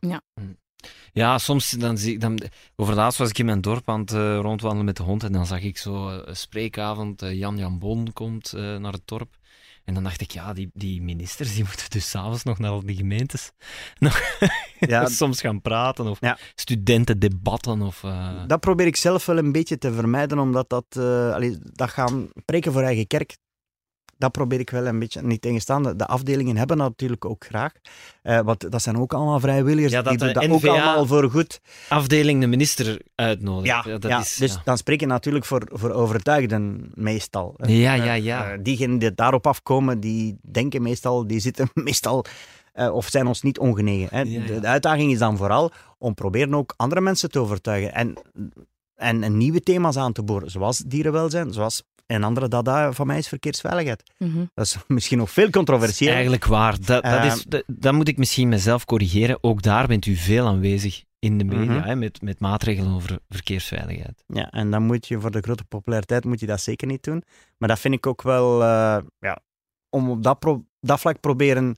Speaker 3: Ja, soms dan zie ik dan. Overlaatst was ik in mijn dorp aan het eh, rondwandelen met de hond en dan zag ik zo eh, een spreekavond. eh, Jan Jan Bon komt eh, naar het dorp. En dan dacht ik, ja, die, die ministers die *laughs* moeten dus s'avonds nog naar al die gemeentes *laughs* nog
Speaker 2: Ja, *laughs*
Speaker 3: soms gaan praten of
Speaker 2: Ja.
Speaker 3: studentendebatten of... eh,
Speaker 2: Dat probeer ik zelf wel een beetje te vermijden, omdat dat, eh, allee, dat gaan preken voor eigen kerk, dat probeer ik wel een beetje, niet tegenstaande. De afdelingen hebben dat natuurlijk ook graag, Eh, want dat zijn ook allemaal vrijwilligers,
Speaker 3: Ja,
Speaker 2: die doen
Speaker 3: de
Speaker 2: dat ook allemaal voor goed.
Speaker 3: afdeling de minister uitnodigen.
Speaker 2: Ja,
Speaker 3: dat
Speaker 2: ja,
Speaker 3: is,
Speaker 2: dus
Speaker 3: ja.
Speaker 2: dan spreek je natuurlijk voor, voor overtuigden meestal.
Speaker 3: Ja,
Speaker 2: Eh,
Speaker 3: ja, ja.
Speaker 2: eh, diegenen die daarop afkomen, die denken meestal, die zitten *laughs* meestal, eh, of zijn ons niet ongenegen. Hè.
Speaker 3: Ja, ja.
Speaker 2: De, de uitdaging is dan vooral om proberen ook andere mensen te overtuigen. En, en, en nieuwe thema's aan te boren, zoals dierenwelzijn, zoals een andere dada van mij is verkeersveiligheid.
Speaker 4: Mhm.
Speaker 2: Dat is *laughs* misschien nog veel controversieel.
Speaker 3: Eigenlijk waar. Dat, dat, is, dat, dat moet ik misschien mezelf corrigeren. Ook daar bent u veel aanwezig in de media,
Speaker 2: Mhm.
Speaker 3: hè, met, met maatregelen over verkeersveiligheid.
Speaker 2: Ja, en dan moet je voor de grote populariteit moet je dat zeker niet doen. Maar dat vind ik ook wel, eh, ja, om op dat, pro- dat vlak proberen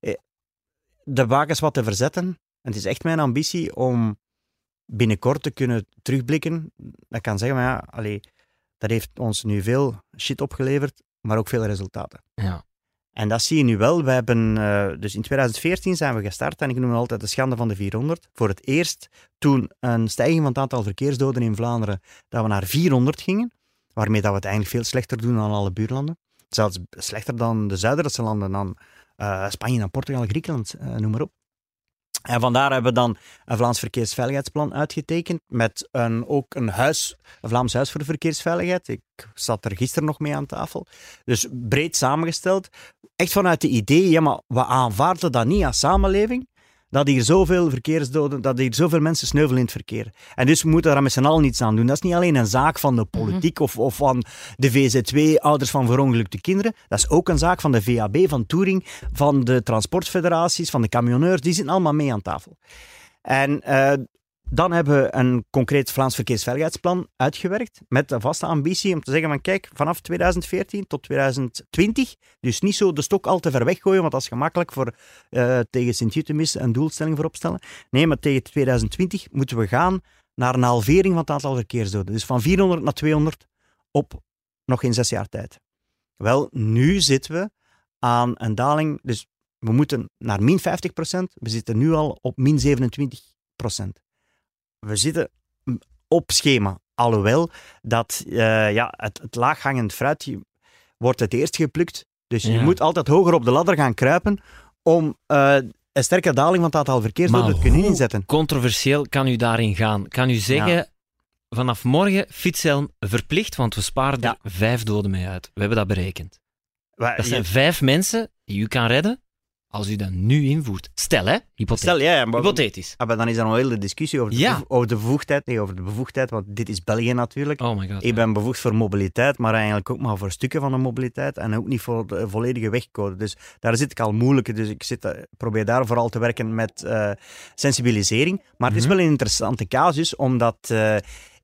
Speaker 2: eh, de wagens wat te verzetten. En het is echt mijn ambitie om binnenkort te kunnen terugblikken. Dat kan zeggen, maar ja, allee, dat heeft ons nu veel shit opgeleverd, maar ook veel resultaten.
Speaker 3: Ja.
Speaker 2: En dat zie je nu wel. We hebben, eh, dus in 2014 zijn we gestart en ik noem het altijd de schande van de 400. Voor het eerst toen een stijging van het aantal verkeersdoden in Vlaanderen, dat we naar 400 gingen, waarmee dat we het eigenlijk veel slechter doen dan alle buurlanden. Zelfs slechter dan de Zuiderse landen, dan eh, Spanje, dan Portugal, Griekenland, eh, noem maar op. En vandaar hebben we dan een Vlaams verkeersveiligheidsplan uitgetekend met een, ook een, huis, Vlaams Huis voor de Verkeersveiligheid. Ik zat er gisteren nog mee aan tafel. Dus breed samengesteld. Echt vanuit de idee, ja, maar we aanvaarden dat niet als samenleving. Dat hier zoveel verkeersdoden, dat hier zoveel mensen sneuvelen in het verkeer. En dus we moeten daar met z'n allen iets aan doen. Dat is niet alleen een zaak van de politiek of, of van de VZW, ouders van verongelukte kinderen. Dat is ook een zaak van de VAB, van Touring, van de transportfederaties, van de camionneurs. Die zitten allemaal mee aan tafel. En eh, dan hebben we een concreet Vlaams verkeersveiligheidsplan uitgewerkt met de vaste ambitie om te zeggen van kijk, vanaf 2014 tot 2020, dus niet zo de stok al te ver weggooien, want dat is gemakkelijk voor eh, tegen Sint-Jutemis een doelstelling voor opstellen. Nee, maar tegen 2020 moeten we gaan naar een halvering van het aantal verkeersdoden. Dus van 400 naar 200 op nog geen zes jaar tijd. Wel, nu zitten we aan een daling, dus we moeten naar min 50%, we zitten nu al op min 27% we zitten op schema. Alhoewel dat eh, ja, het, het laaghangend fruit wordt het eerst geplukt. Dus je moet altijd hoger op de ladder gaan kruipen om eh, een sterke daling van het aantal verkeersdoden te kunnen inzetten.
Speaker 3: controversieel kan u daarin gaan? Kan u zeggen, vanaf morgen fietshelm verplicht, want we sparen
Speaker 2: Ja.
Speaker 3: er vijf doden mee uit. We hebben dat berekend. Dat zijn vijf mensen die u kan redden als u dat nu invoert. Stel, hè? Hypothetisch.
Speaker 2: Stel, ja, ja, maar,
Speaker 3: Hypothetisch.
Speaker 2: Ah, maar dan is er nog een hele discussie over de,
Speaker 3: Ja.
Speaker 2: bevo- over de bevoegdheid. Nee, over de bevoegdheid, want dit is België natuurlijk.
Speaker 3: Oh my god.
Speaker 2: Ik ben bevoegd voor mobiliteit, maar eigenlijk ook maar voor stukken van de mobiliteit en ook niet voor de volledige wegcode. Dus daar zit ik al moeilijk. Dus ik zit, eh, probeer daar vooral te werken met eh, sensibilisering. Maar het is
Speaker 3: Mhm.
Speaker 2: wel een interessante casus, omdat eh,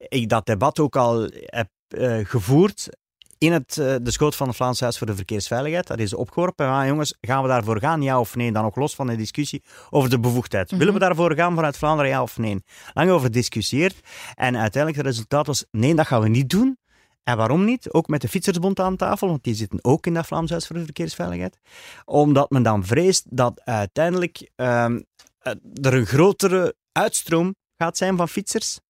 Speaker 2: ik dat debat ook al heb gevoerd in het, eh, de schoot van het Vlaams Huis voor de Verkeersveiligheid. Dat is opgeworpen. Ah, jongens, gaan we daarvoor gaan, ja of nee? Dan nog los van de discussie over de bevoegdheid.
Speaker 4: Mhm.
Speaker 2: Willen we daarvoor gaan vanuit Vlaanderen, ja of nee? Lang over gediscussieerd. En uiteindelijk het resultaat was, nee, dat gaan we niet doen. En waarom niet? Ook met de Fietsersbond aan tafel, want die zitten ook in dat Vlaams Huis voor de Verkeersveiligheid. Omdat men dan vreest dat uiteindelijk ehm, eh, er een grotere uitstroom gaat zijn van fietsers.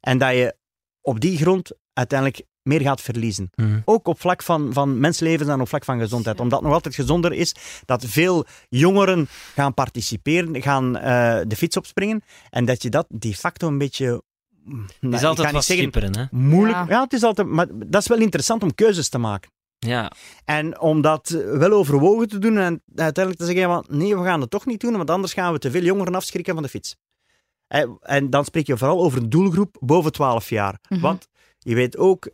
Speaker 2: En dat je op die grond uiteindelijk meer gaat verliezen.
Speaker 3: Mhm.
Speaker 2: Ook op vlak van, van mensenlevens en op vlak van gezondheid. Omdat het nog altijd gezonder is dat veel jongeren gaan participeren, gaan eh, de fiets opspringen. En dat je dat de facto een beetje...
Speaker 3: Het
Speaker 2: nou,
Speaker 3: is altijd wat
Speaker 2: zeggen
Speaker 3: schipperen, hè?
Speaker 2: moeilijk.
Speaker 4: Ja.
Speaker 2: Ja. het is altijd, maar dat is wel interessant om keuzes te maken.
Speaker 3: Ja,
Speaker 2: En om dat wel overwogen te doen en uiteindelijk te zeggen, maar nee, we gaan het toch niet doen, want anders gaan we te veel jongeren afschrikken van de fiets. En, en dan spreek je vooral over een doelgroep boven 12 jaar.
Speaker 4: Mhm.
Speaker 2: Want je weet ook,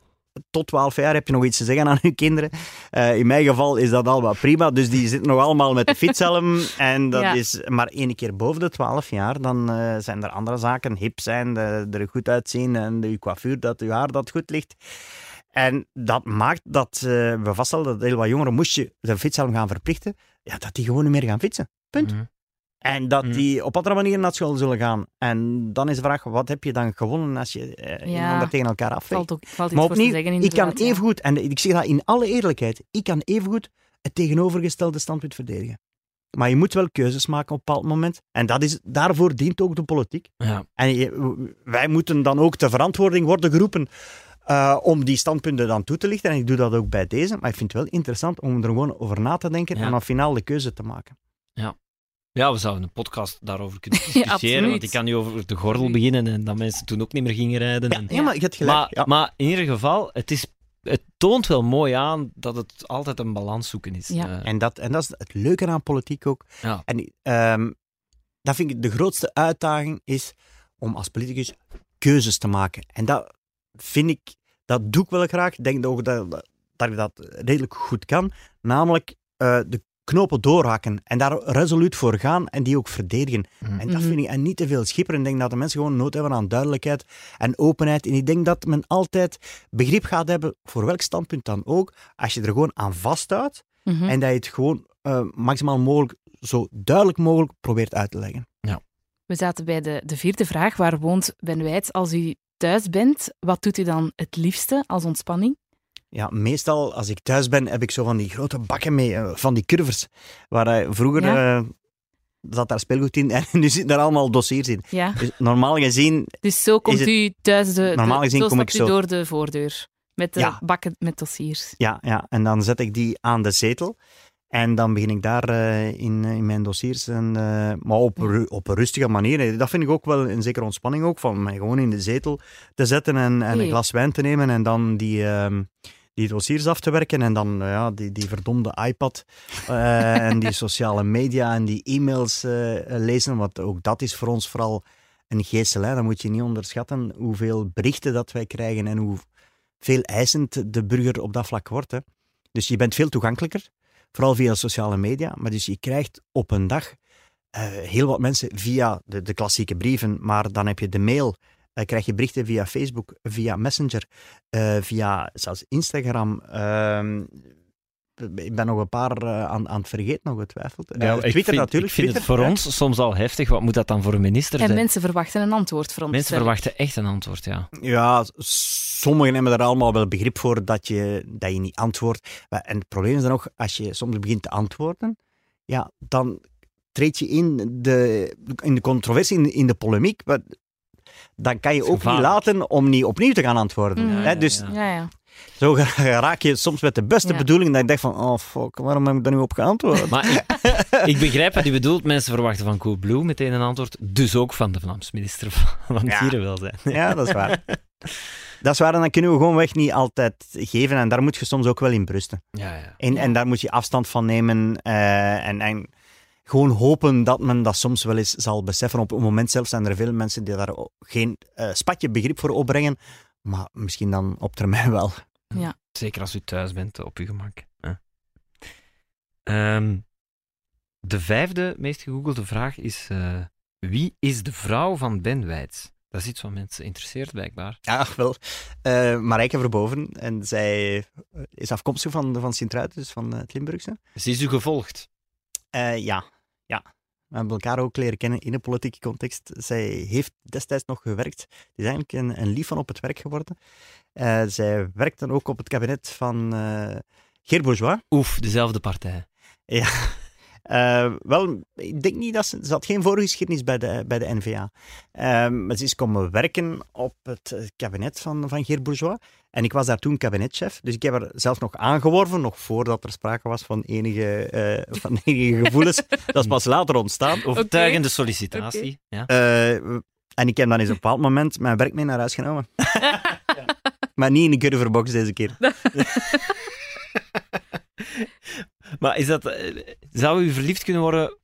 Speaker 2: tot 12 jaar heb je nog iets te zeggen aan je kinderen. Eh, in mijn geval is dat al wat prima, dus die zitten nog allemaal met de fietshelm. En dat
Speaker 4: Ja.
Speaker 2: is maar één keer boven de 12 jaar, dan eh, zijn er andere zaken. Hip zijn, de- er goed uitzien en de, je coiffure, dat je haar dat goed ligt. En dat maakt dat eh, we vaststellen dat heel wat jongeren, moest je de fietshelm gaan verplichten, ja, dat die gewoon niet meer gaan fietsen. Punt.
Speaker 3: Mhm.
Speaker 2: En dat
Speaker 3: Mm.
Speaker 2: die op andere manier naar school zullen gaan. En dan is de vraag, wat heb je dan gewonnen als je eh
Speaker 4: Ja.
Speaker 2: iemand tegen elkaar afweegt?
Speaker 4: Valt, ook, valt iets
Speaker 2: Maar
Speaker 4: voor te
Speaker 2: opnieuw,
Speaker 4: zeggen
Speaker 2: ik kan evengoed, en ik zeg dat in alle eerlijkheid, ik kan evengoed het tegenovergestelde standpunt verdedigen. Maar je moet wel keuzes maken op een bepaald moment. En dat is, daarvoor dient ook de politiek.
Speaker 3: ja.
Speaker 2: En je- wij moeten dan ook de verantwoording worden geroepen eh, om die standpunten dan toe te lichten. En ik doe dat ook bij deze. Maar ik vind het wel interessant om er gewoon over na te denken
Speaker 3: Ja.
Speaker 2: en dan finaal de keuze te maken.
Speaker 3: ja, we zouden een podcast daarover kunnen *laughs*
Speaker 4: Ja,
Speaker 3: discussiëren. want ik kan nu over de gordel beginnen en dat mensen toen ook niet meer gingen rijden.
Speaker 2: Ja,
Speaker 3: en-
Speaker 2: ja maar je hebt gelijk.
Speaker 3: maar,
Speaker 2: ja.
Speaker 3: maar in ieder geval, het, is, het toont wel mooi aan dat het altijd een balans zoeken is.
Speaker 4: Ja.
Speaker 3: Eh,
Speaker 2: En dat, en dat is het leuke aan politiek ook.
Speaker 3: Ja.
Speaker 2: En ehm, dat vind ik de grootste uitdaging is om als politicus keuzes te maken. En dat vind ik, dat doe ik wel graag. Ik denk ook dat, dat ik dat redelijk goed kan. Namelijk eh, de knopen doorhakken en daar resoluut voor gaan en die ook verdedigen.
Speaker 3: Mhm.
Speaker 2: En dat
Speaker 4: Mhm.
Speaker 2: vind ik, en niet te veel schipperen. Ik denk dat de mensen gewoon nood hebben aan duidelijkheid en openheid. En ik denk dat men altijd begrip gaat hebben, voor welk standpunt dan ook, als je er gewoon aan vasthoudt
Speaker 4: Mhm.
Speaker 2: en dat je het gewoon eh, maximaal mogelijk, zo duidelijk mogelijk probeert uit te leggen.
Speaker 4: We zaten bij de, de vierde vraag. Waar woont Ben Wijts als u thuis bent? Wat doet u dan het liefste als ontspanning?
Speaker 2: Ja, meestal als ik thuis ben, heb ik zo van die grote bakken mee, eh, van die curvers, waar hij vroeger
Speaker 4: Ja.
Speaker 2: eh, zat daar speelgoed in *laughs* en nu zitten daar allemaal dossiers in.
Speaker 4: Ja,
Speaker 2: Dus normaal gezien,
Speaker 4: dus zo komt
Speaker 2: het-
Speaker 4: u thuis de,
Speaker 2: Normaal gezien
Speaker 4: zo
Speaker 2: kom ik zo.
Speaker 4: door de voordeur. Met de
Speaker 2: Ja.
Speaker 4: bakken met dossiers.
Speaker 2: ja, ja, en dan zet ik die aan de zetel. En dan begin ik daar eh, in, in mijn dossiers, en, maar op, ru- op een rustige manier. Dat vind ik ook wel een zekere ontspanning ook, van mij gewoon in de zetel te zetten en, en een glas wijn te nemen en dan die, ehm, die dossiers af te werken en dan ja, die, die verdomde iPad eh, en die sociale media en die e-mails eh, lezen, want ook dat is voor ons vooral een geestel. Hè. Dan moet je niet onderschatten hoeveel berichten dat wij krijgen en hoe veel eisend de burger op dat vlak wordt. Hè. Dus je bent veel toegankelijker, vooral via sociale media. Maar dus je krijgt op een dag eh, heel wat mensen via de, de klassieke brieven, maar dan heb je de mail, eh, krijg je berichten via Facebook, via Messenger, eh, via zelfs Instagram. ehm, ik ben nog een paar eh, aan, aan het vergeten, ongetwijfeld. Eh,
Speaker 3: ja, ik
Speaker 2: Twitter
Speaker 3: vind,
Speaker 2: natuurlijk.
Speaker 3: Ik vind het voor ons soms al heftig. Wat moet dat dan voor een minister
Speaker 4: En
Speaker 3: zijn?
Speaker 4: mensen verwachten een antwoord van ons.
Speaker 3: Mensen
Speaker 4: ik.
Speaker 3: verwachten echt een antwoord, ja.
Speaker 2: Ja, sommigen hebben er allemaal wel begrip voor dat je, dat je niet antwoordt. Maar- En het probleem is dan nog, als je soms begint te antwoorden, ja, dan treed je in de, in de controversie, in, in de polemiek. Maar dan kan je ook niet laten om niet opnieuw te gaan antwoorden.
Speaker 4: Mhm.
Speaker 2: Hè, dus
Speaker 3: ja.
Speaker 4: Ja, ja.
Speaker 2: zo *laughs* raak je soms met de beste
Speaker 4: Ja.
Speaker 2: bedoeling dat je denkt van, oh fuck, waarom heb ik daar nu op geantwoord?
Speaker 3: Maar ik, *laughs* ik begrijp wat u bedoelt. Mensen verwachten van Coolblue meteen een antwoord. Dus ook van de Vlaams minister van van
Speaker 2: Ja.
Speaker 3: Dierenwelzijn.
Speaker 2: Ja, dat is waar. Dat is waar, en dan kunnen we gewoon weg niet altijd geven. En daar moet je soms ook wel in brusten.
Speaker 3: Ja, ja.
Speaker 2: En, en daar moet je afstand van nemen eh, en, en gewoon hopen dat men dat soms wel eens zal beseffen. Op het moment zelf zijn er veel mensen die daar geen eh, spatje begrip voor opbrengen, maar misschien dan op termijn *laughs* wel.
Speaker 3: Zeker als u thuis bent, op uw gemak. hè. Ehm, de vijfde meest gegoogelde vraag is: eh, wie is de vrouw van Ben Wijts? Dat is iets wat mensen interesseert, blijkbaar.
Speaker 2: Ja, wel. Eh Marijke Verboven, en zij eh, is afkomstig van, van Sint-Truiden, dus van eh, het Limburgse.
Speaker 3: Ze is u gevolgd.
Speaker 2: Eh, ja, ja. We hebben elkaar ook leren kennen in een politieke context. Zij heeft destijds nog gewerkt. Het is eigenlijk een, een lief van op het werk geworden. Eh, zij werkt dan ook op het kabinet van eh Geert Bourgeois.
Speaker 3: Oef, dezelfde partij.
Speaker 2: Eh, wel, ik denk niet dat ze... Ze had geen voorgeschiedenis bij de, bij de NVA. Eh, maar ze is komen werken op het kabinet van, van Geert Bourgeois. En ik was daar toen kabinetchef. Dus ik heb er zelf nog aangeworven, nog voordat er sprake was van enige, eh, van *laughs* enige gevoelens. dat is pas later ontstaan.
Speaker 3: Overtuigende sollicitatie. Ja.
Speaker 2: Eh, en ik heb dan eens op een bepaald moment mijn werk mee naar huis genomen. *laughs* Maar niet in een curverbox deze keer. *laughs*
Speaker 3: Maar is dat, eh, zou u verliefd kunnen worden,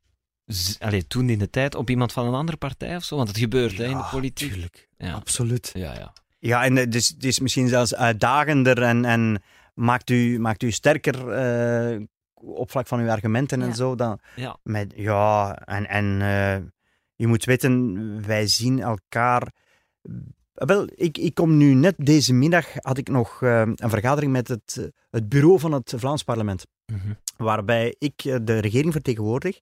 Speaker 3: allee, toen in de tijd, op iemand van een andere partij of zo? Want het gebeurt hè, in de politiek.
Speaker 2: tuurlijk.
Speaker 3: Ja.
Speaker 2: Absoluut.
Speaker 3: Ja, ja.
Speaker 2: Ja, en het is, het is misschien zelfs uitdagender en, en maakt, u, maakt u sterker eh, op vlak van uw argumenten
Speaker 4: Ja.
Speaker 2: en zo. Dan,
Speaker 3: Ja.
Speaker 2: met, ja, en, en eh, je moet weten, wij zien elkaar. Wel, ik, ik kom nu net deze middag, had ik nog een vergadering met het, het bureau van het Vlaams parlement
Speaker 3: Mhm.
Speaker 2: Waarbij ik eh, de regering vertegenwoordig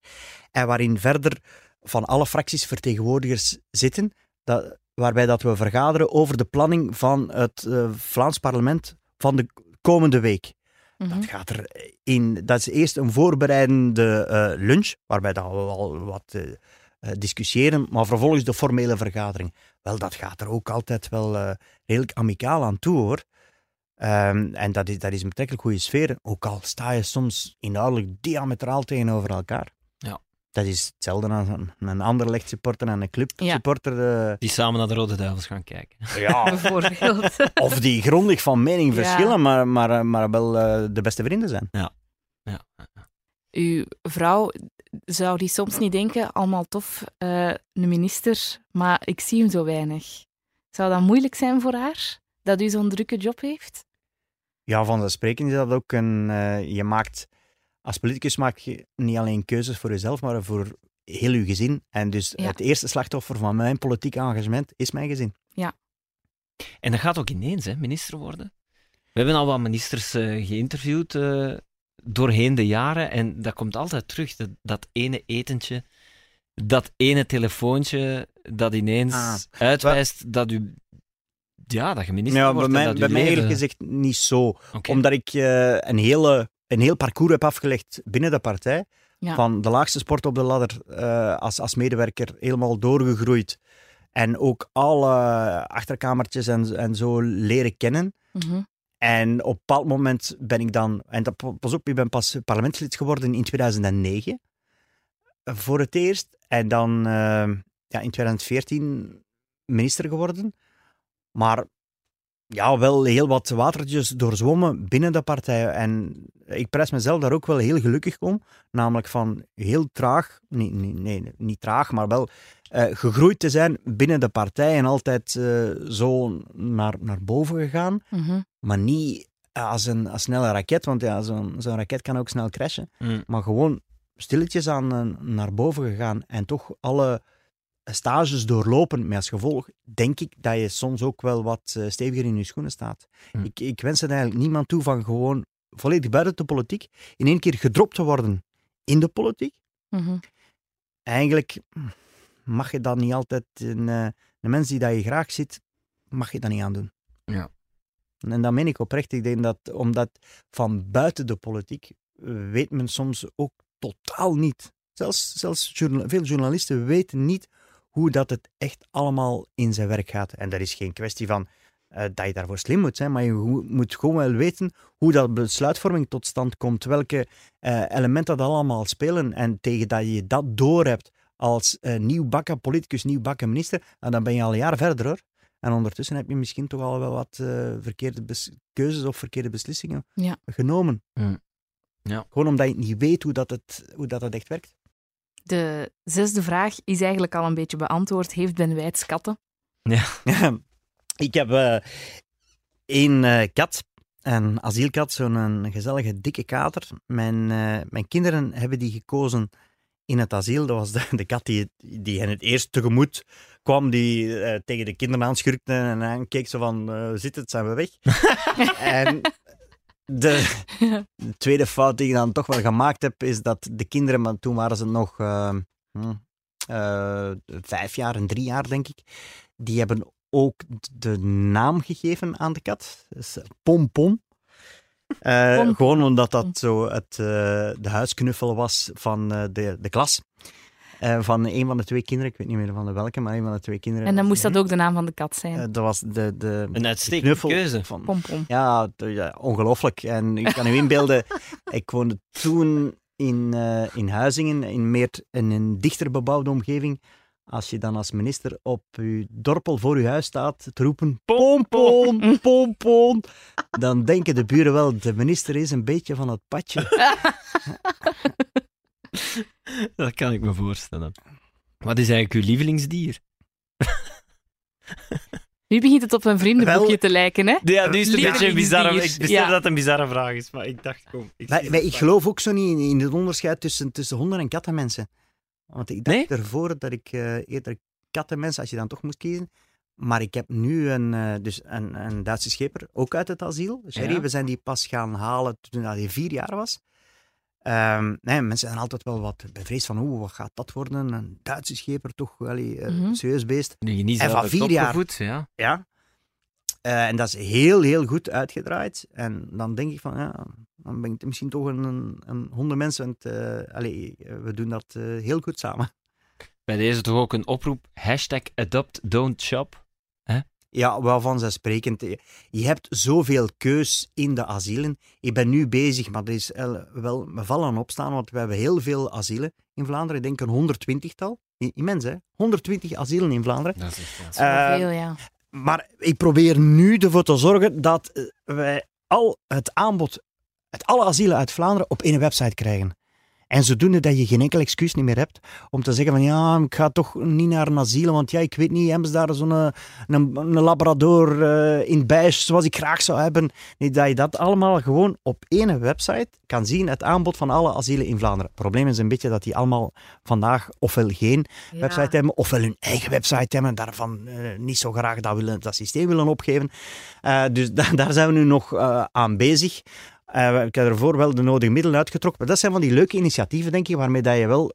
Speaker 2: en waarin verder van alle fracties vertegenwoordigers zitten, dat, waarbij dat we vergaderen over de planning van het eh, Vlaams parlement van de komende week.
Speaker 4: Mhm.
Speaker 2: Dat gaat er in. Dat is eerst een voorbereidende eh, lunch, waarbij dat we al wat discussiëren, maar vervolgens de formele vergadering. Wel, dat gaat er ook altijd wel redelijk amicaal aan toe hoor. Ehm, en dat is, dat is een betrekkelijk goede sfeer, ook al sta je soms inhoudelijk diametraal tegenover elkaar.
Speaker 3: Ja.
Speaker 2: Dat is hetzelfde als een, een ander supporter en een club
Speaker 4: Ja.
Speaker 2: supporter. eh,
Speaker 3: Die samen naar de Rode Duivels gaan kijken.
Speaker 2: ja, *laughs*
Speaker 4: Bijvoorbeeld. *laughs*
Speaker 2: of die grondig van mening
Speaker 4: Ja.
Speaker 2: verschillen, maar, maar, maar wel eh, de beste vrienden zijn.
Speaker 3: Ja.
Speaker 4: Uw vrouw, zou die soms niet denken, allemaal tof, eh, een minister, maar ik zie hem zo weinig. Zou dat moeilijk zijn voor haar, dat u zo'n drukke job heeft?
Speaker 2: Ja, vanzelfsprekend is dat ook een. eh, je maakt. Als politicus maak je niet alleen keuzes voor jezelf, maar voor heel je gezin. En dus
Speaker 4: Ja.
Speaker 2: het eerste slachtoffer van mijn politiek engagement is mijn gezin.
Speaker 3: En dat gaat ook ineens, hè, minister worden. We hebben al wat ministers eh, geïnterviewd eh, doorheen de jaren en dat komt altijd terug. Dat, dat ene etentje, dat ene telefoontje, dat ineens
Speaker 2: Ah.
Speaker 3: uitwijst dat u... Ja, dat je minister
Speaker 2: Ja, bij
Speaker 3: wordt
Speaker 2: mij,
Speaker 3: dat
Speaker 2: bij mij eerlijk gezegd niet zo. Omdat ik eh, een, hele, een heel parcours heb afgelegd binnen de partij.
Speaker 4: Ja.
Speaker 2: Van de laagste sport op de ladder eh, als, als medewerker helemaal doorgegroeid. En ook alle achterkamertjes en, en zo leren kennen.
Speaker 4: Mhm.
Speaker 2: En op een bepaald moment ben ik dan, en dat, pas op, ik ben pas parlementslid geworden in 2009 eh, voor het eerst. En dan eh, ja, in 2014 minister geworden. Maar ja, wel heel wat watertjes doorzwommen binnen de partij. En ik prijs mezelf daar ook wel heel gelukkig om. Namelijk van heel traag, nee, nee, nee niet traag, maar wel eh, gegroeid te zijn binnen de partij en altijd eh, zo naar, naar boven gegaan.
Speaker 4: Mhm.
Speaker 2: Maar niet als een als snelle raket, want ja, zo'n zo'n raket kan ook snel crashen.
Speaker 3: Mm.
Speaker 2: Maar gewoon stilletjes aan eh, naar boven gegaan en toch alle stages doorlopen. Met als gevolg denk ik dat je soms ook wel wat eh, steviger in je schoenen staat.
Speaker 3: Hm.
Speaker 2: Ik, ik wens het eigenlijk niemand toe van gewoon volledig buiten de politiek in één keer gedropt te worden in de politiek.
Speaker 4: Mhm.
Speaker 2: Eigenlijk mag je dat niet altijd, een, eh, een mens die dat je graag ziet, mag je dat niet aandoen.
Speaker 3: Ja.
Speaker 2: En dat meen ik oprecht. Ik denk dat, omdat van buiten de politiek eh, weet men soms ook totaal niet. Zelfs, zelfs veel journalisten weten niet hoe dat het echt allemaal in zijn werk gaat. En dat is geen kwestie van eh, dat je daarvoor slim moet zijn, maar je moet gewoon wel weten hoe dat besluitvorming tot stand komt, welke eh, elementen dat allemaal spelen. En tegen dat je dat doorhebt als eh, nieuwbakken politicus, nieuwbakken minister, en dan ben je al een jaar verder hoor. En ondertussen heb je misschien toch al wel wat eh, verkeerde keuzes of verkeerde beslissingen
Speaker 4: Ja.
Speaker 2: genomen.
Speaker 3: Mm. Ja.
Speaker 2: Gewoon omdat je niet weet hoe dat, het, hoe dat het echt werkt.
Speaker 4: De zesde vraag is eigenlijk al een beetje beantwoord. Heeft Ben Wijts katten? *laughs*
Speaker 2: ik heb eh, één eh, kat, een asielkat, zo'n een gezellige dikke kater. Mijn, eh, mijn kinderen hebben die gekozen in het asiel. Dat was de, de kat die, die hen het eerst tegemoet kwam, die eh, tegen de kinderen aanschurkte en dan keek zo van, eh, zit het, zijn we weg? *laughs* en de, de *laughs* tweede fout die ik dan toch wel gemaakt heb, is dat de kinderen, maar toen waren ze nog eh, hm, eh, vijf jaar en drie jaar, denk ik, die hebben ook de naam gegeven aan de kat. Dus Pom Pom. Eh. Gewoon omdat dat zo het, de huisknuffel was van de, de klas. Eh, van een van de twee kinderen, ik weet niet meer van de welke, maar een van de twee kinderen.
Speaker 4: En dan moest dat ook de naam van de kat zijn.
Speaker 2: Eh, dat was de, de,
Speaker 3: Een uitstekende
Speaker 2: knuffel
Speaker 3: keuze.
Speaker 2: van,
Speaker 4: Pom pom.
Speaker 2: ja, ja, ongelooflijk. En ik kan u inbeelden, *laughs* ik woonde toen in, eh, in Huizingen, in, meer, in een dichter bebouwde omgeving. Als je dan als minister op je dorpel voor je huis staat te roepen, pompon, pompon, *laughs* dan denken de buren wel, de minister is een beetje van het padje. *laughs* *laughs*
Speaker 3: Dat kan ik me voorstellen. Wat is eigenlijk uw lievelingsdier? *laughs*
Speaker 4: Nu begint het op een vriendenboekje
Speaker 2: Wel-
Speaker 4: te lijken, hè?
Speaker 3: Ja, nu is het een beetje een bizarre... Ik besef
Speaker 4: Ja.
Speaker 3: dat het een bizarre vraag is, maar ik dacht, kom. Ik,
Speaker 2: Maar, ik geloof ook zo niet in, in het onderscheid tussen, tussen honden en kattenmensen. Want ik dacht
Speaker 3: Nee?
Speaker 2: ervoor dat ik eh, eerder kattenmensen, als je dan toch moest kiezen. Maar ik heb nu een, eh, dus een, een Duitse scheper, ook uit het asiel. Sherry,
Speaker 3: Ja.
Speaker 2: we zijn die pas gaan halen toen hij vier jaar was. Ehm, nee, mensen zijn altijd wel wat bevreesd van, oeh, wat gaat dat worden? Een Duitse scheper, toch wel eh, een
Speaker 4: Mhm.
Speaker 2: serieus beest.
Speaker 3: Nu je niet
Speaker 2: En van vier jaar.
Speaker 3: ja.
Speaker 2: Ja. Eh, en dat is heel, heel goed uitgedraaid. En dan denk ik van, ja, dan ben ik misschien toch een, een, hondenmens. Want eh, allee, we doen dat eh, heel goed samen.
Speaker 3: Bij deze toch ook een oproep. Hashtag adopt, don't shop.
Speaker 2: Ja, wel vanzelfsprekend. Je hebt zoveel keus in de asielen. Ik ben nu bezig, maar er is wel me vallen opstaan, want we hebben heel veel asielen in Vlaanderen. Ik denk een 120-tal. Immens, hè? 120 asielen in Vlaanderen.
Speaker 3: Dat is.
Speaker 2: Eh,
Speaker 4: Zoveel, ja.
Speaker 2: Maar ik probeer nu ervoor te zorgen dat eh, wij al het aanbod, het alle asielen uit Vlaanderen op één website krijgen. En zodoende dat je geen enkel excuus niet meer hebt om te zeggen van ja, ik ga toch niet naar een asiel, want ja, ik weet niet, hebben ze daar zo'n eh, een, een labrador eh, in beige zoals ik graag zou hebben. Nee, dat je dat allemaal gewoon op één website kan zien, het aanbod van alle asielen in Vlaanderen. Het probleem is een beetje dat die allemaal vandaag ofwel geen
Speaker 4: Ja.
Speaker 2: website hebben, ofwel hun eigen website hebben en daarvan eh, niet zo graag dat, willen, dat systeem willen opgeven. Dus *laughs* da- daar zijn we nu nog aan bezig. Eh, ik heb ervoor wel de nodige middelen uitgetrokken. Maar dat zijn van die leuke initiatieven, denk ik, waarmee dat je wel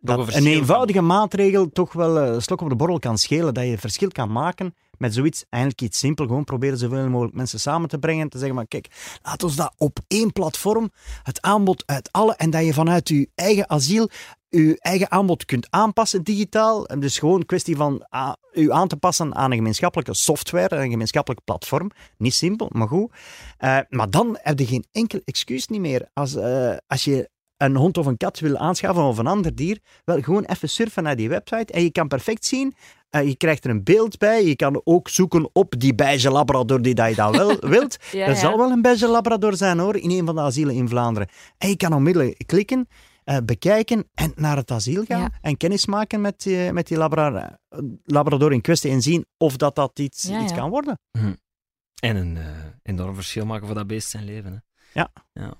Speaker 2: dat
Speaker 3: een
Speaker 2: eenvoudige maatregel toch wel eh, een slok op de borrel kan schelen. Dat je verschil kan maken met zoiets, eigenlijk iets simpel. Gewoon proberen zoveel mogelijk mensen samen te brengen. En te zeggen, maar kijk, laat ons dat op één platform, het aanbod uit alle, en dat je vanuit je eigen asiel je eigen aanbod kunt aanpassen digitaal. En dus gewoon een kwestie van ah, u aan te passen aan een gemeenschappelijke software, een gemeenschappelijk platform. Niet simpel, maar goed. Eh, maar dan heb je geen enkel excuus niet meer. Als, eh, als je een hond of een kat wil aanschaffen of een ander dier, wel gewoon even surfen naar die website en je kan perfect zien. eh, je krijgt er een beeld bij. Je kan ook zoeken op die beige labrador die dat je dan wel *laughs* wilt.
Speaker 4: Ja,
Speaker 2: er
Speaker 4: ja.
Speaker 2: zal wel een beige labrador zijn hoor, in een van de asielen in Vlaanderen. En je kan onmiddellijk klikken, eh, bekijken en naar het asiel gaan
Speaker 4: Ja.
Speaker 2: en kennis maken met, eh, met die labra- labrador in kwestie en zien of dat, dat iets,
Speaker 4: Ja,
Speaker 2: iets
Speaker 4: ja.
Speaker 2: kan worden.
Speaker 3: En een eh, enorm verschil maken voor dat beest zijn leven. Hè.
Speaker 2: Ja.
Speaker 3: ja.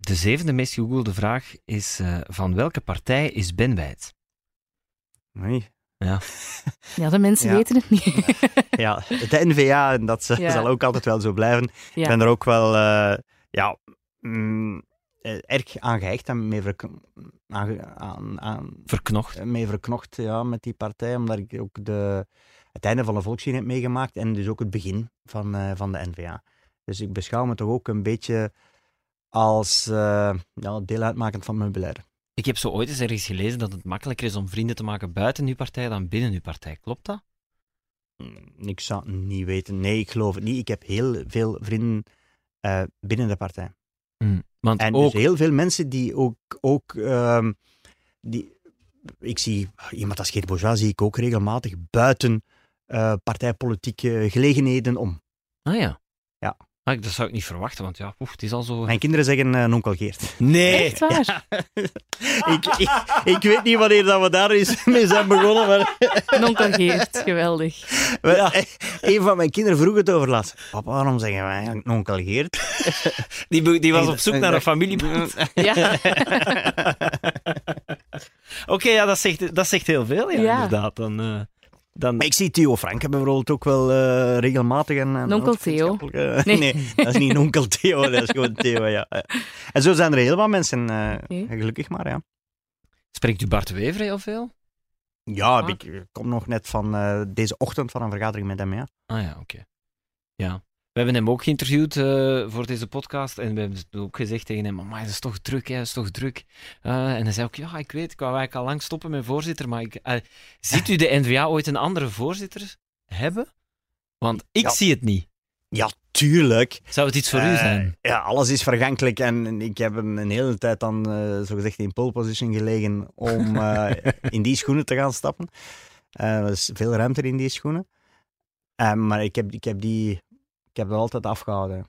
Speaker 3: De zevende meest gegoogelde vraag is: eh, van welke partij is Ben Wijd?
Speaker 2: Nee. *laughs*
Speaker 4: Ja, de mensen
Speaker 2: Ja.
Speaker 4: weten het niet. *laughs*
Speaker 2: Ja, de NVA, en dat
Speaker 4: Ja.
Speaker 2: zal ook altijd wel zo blijven.
Speaker 4: Ja.
Speaker 2: Ik ben er ook wel eh, ja, mm, eh, erg aan gehecht en mee, verk- aan, aan, aan,
Speaker 3: Verknocht.
Speaker 2: mee verknocht ja, met die partij, omdat ik ook de, het einde van de volkszin heb meegemaakt en dus ook het begin van, eh, van de NVA. Dus ik beschouw me toch ook een beetje als eh, ja, deel uitmakend van mijn beleid.
Speaker 3: Ik heb zo ooit eens ergens gelezen dat het makkelijker is om vrienden te maken buiten uw partij dan binnen uw partij. Klopt dat?
Speaker 2: Mm, Ik zou het niet weten. Nee, ik geloof het niet. Ik heb heel veel vrienden eh, binnen de partij.
Speaker 3: Want
Speaker 2: En
Speaker 3: ook
Speaker 2: dus heel veel mensen die ook... ook ehm, die, ik zie iemand als Geert Bourgeois zie ik ook regelmatig buiten eh, partijpolitieke gelegenheden om.
Speaker 3: Ah ja.
Speaker 2: Ja.
Speaker 3: Ah, dat zou ik niet verwachten, want ja, oef, het is al zo.
Speaker 2: Mijn kinderen zeggen eh nonkel Geert.
Speaker 3: Nee!
Speaker 4: Echt waar? *laughs*
Speaker 2: ik, ik, ik weet niet wanneer dat we daar eens mee zijn begonnen, maar
Speaker 4: Geert, geweldig.
Speaker 2: maar, eh, een van mijn kinderen vroeg het over laatst. Papa, waarom zeggen wij eigenlijk Geert?
Speaker 3: Die, die was op zoek naar een familieband. *laughs*
Speaker 4: Ja.
Speaker 3: Oké, ja, dat zegt, dat zegt heel veel, ja,
Speaker 4: Ja.
Speaker 3: inderdaad. Dan, eh, dan...
Speaker 2: Maar ik zie Theo Franke bijvoorbeeld ook wel eh, regelmatig. En, ook
Speaker 4: Theo.
Speaker 2: eh,
Speaker 4: Nee.
Speaker 2: nee. dat is niet onkel Theo, dat is gewoon Theo, ja. En zo zijn er heel wat mensen, eh, gelukkig maar, ja.
Speaker 3: Spreekt u Bart Wever heel veel?
Speaker 2: Ja,
Speaker 3: Ah.
Speaker 2: ik kom nog net van eh, deze ochtend van een vergadering met hem, ja.
Speaker 3: Ah ja, oké. Ja. We hebben hem ook geïnterviewd eh, voor deze podcast en we hebben ook gezegd tegen hem, maar het is toch druk, hè, het is toch druk. Eh, en hij zei ook, ja, ik weet, ik wou eigenlijk al lang stoppen met voorzitter, maar ik, eh, ziet u de N-VA ooit een andere voorzitter hebben? Want ik
Speaker 2: Ja.
Speaker 3: zie het niet.
Speaker 2: Ja, tuurlijk.
Speaker 3: Zou het iets voor u zijn?
Speaker 2: Ja, alles is vergankelijk en ik heb een, een hele tijd dan, zogezegd, in pole position gelegen om *laughs* in die schoenen te gaan stappen. Er is veel ruimte in die schoenen. Maar ik heb, ik heb die Ik heb dat altijd afgehouden.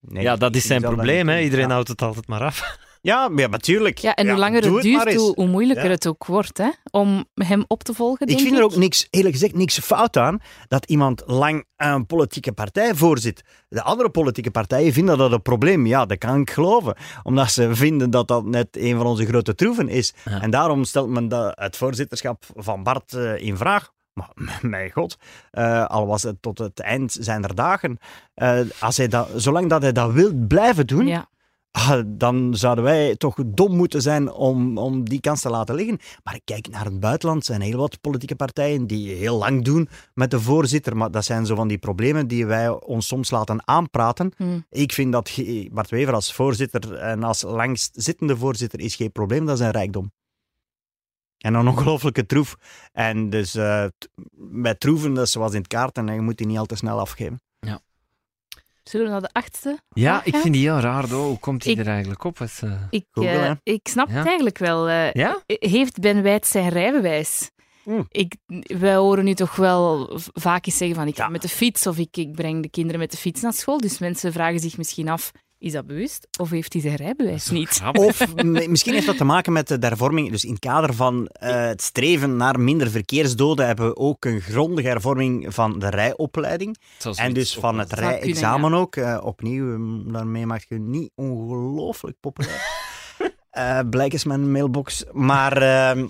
Speaker 2: Nee,
Speaker 3: ja,
Speaker 2: ik-
Speaker 3: dat is
Speaker 2: ik
Speaker 3: zijn probleem. Hè. Iedereen
Speaker 2: ja.
Speaker 3: houdt het altijd maar af.
Speaker 2: Ja, maar ja, natuurlijk.
Speaker 4: Ja, en hoe langer het duurt, hoe, hoe moeilijker
Speaker 2: Ja.
Speaker 4: het ook wordt hè, om hem op te volgen.
Speaker 2: Ik
Speaker 4: denk
Speaker 2: vind er ook niks, eerlijk gezegd, niks fout aan dat iemand lang een politieke partij voorzit. De andere politieke partijen vinden dat een probleem. Ja, dat kan ik geloven. Omdat ze vinden dat dat net een van onze grote troeven is.
Speaker 3: Ja.
Speaker 2: En daarom stelt men dat het voorzitterschap van Bart eh, in vraag. Maar *laughs* mijn god, eh, al was het tot het eind zijn er dagen. eh, als hij dat, zolang dat hij dat wil blijven doen,
Speaker 4: Ja.
Speaker 2: Ah, dan zouden wij toch dom moeten zijn om, om die kans te laten liggen. Maar kijk naar het buitenland. Er zijn heel wat politieke partijen die heel lang doen met de voorzitter. Maar dat zijn zo van die problemen die wij ons soms laten aanpraten.
Speaker 4: Hm.
Speaker 2: Ik vind dat Bart Wever als voorzitter en als langstzittende voorzitter is geen probleem. Dat is een rijkdom. En een ongelooflijke troef. En dus eh, met troeven, dat is zoals in het kaarten, je moet die niet al te snel afgeven.
Speaker 4: Zullen we naar de achtste?
Speaker 3: Ja, ik vind die heel raar. Hoe komt hij
Speaker 4: Ik-
Speaker 3: er eigenlijk op? Wat, eh,
Speaker 4: Ik,
Speaker 2: Google,
Speaker 4: eh, ik snap
Speaker 3: Ja?
Speaker 4: het eigenlijk wel. eh,
Speaker 3: Ja?
Speaker 4: Heeft Ben Wijt zijn rijbewijs? Ik, wij horen nu toch wel vaak eens zeggen van ik ga
Speaker 2: Ja.
Speaker 4: met de fiets of ik, ik breng de kinderen met de fiets naar school. Dus mensen vragen zich misschien af, is dat bewust of heeft hij zijn rijbewijs niet?
Speaker 3: Grappig.
Speaker 2: Of misschien heeft dat te maken met de hervorming. Dus in het kader van eh, het streven naar minder verkeersdoden hebben we ook een grondige hervorming van de rijopleiding. En dus van het rijexamen ook. eh, opnieuw, eh, daarmee maakt je niet ongelooflijk populair. *laughs* Eh blijk eens mijn mailbox. Maar ehm,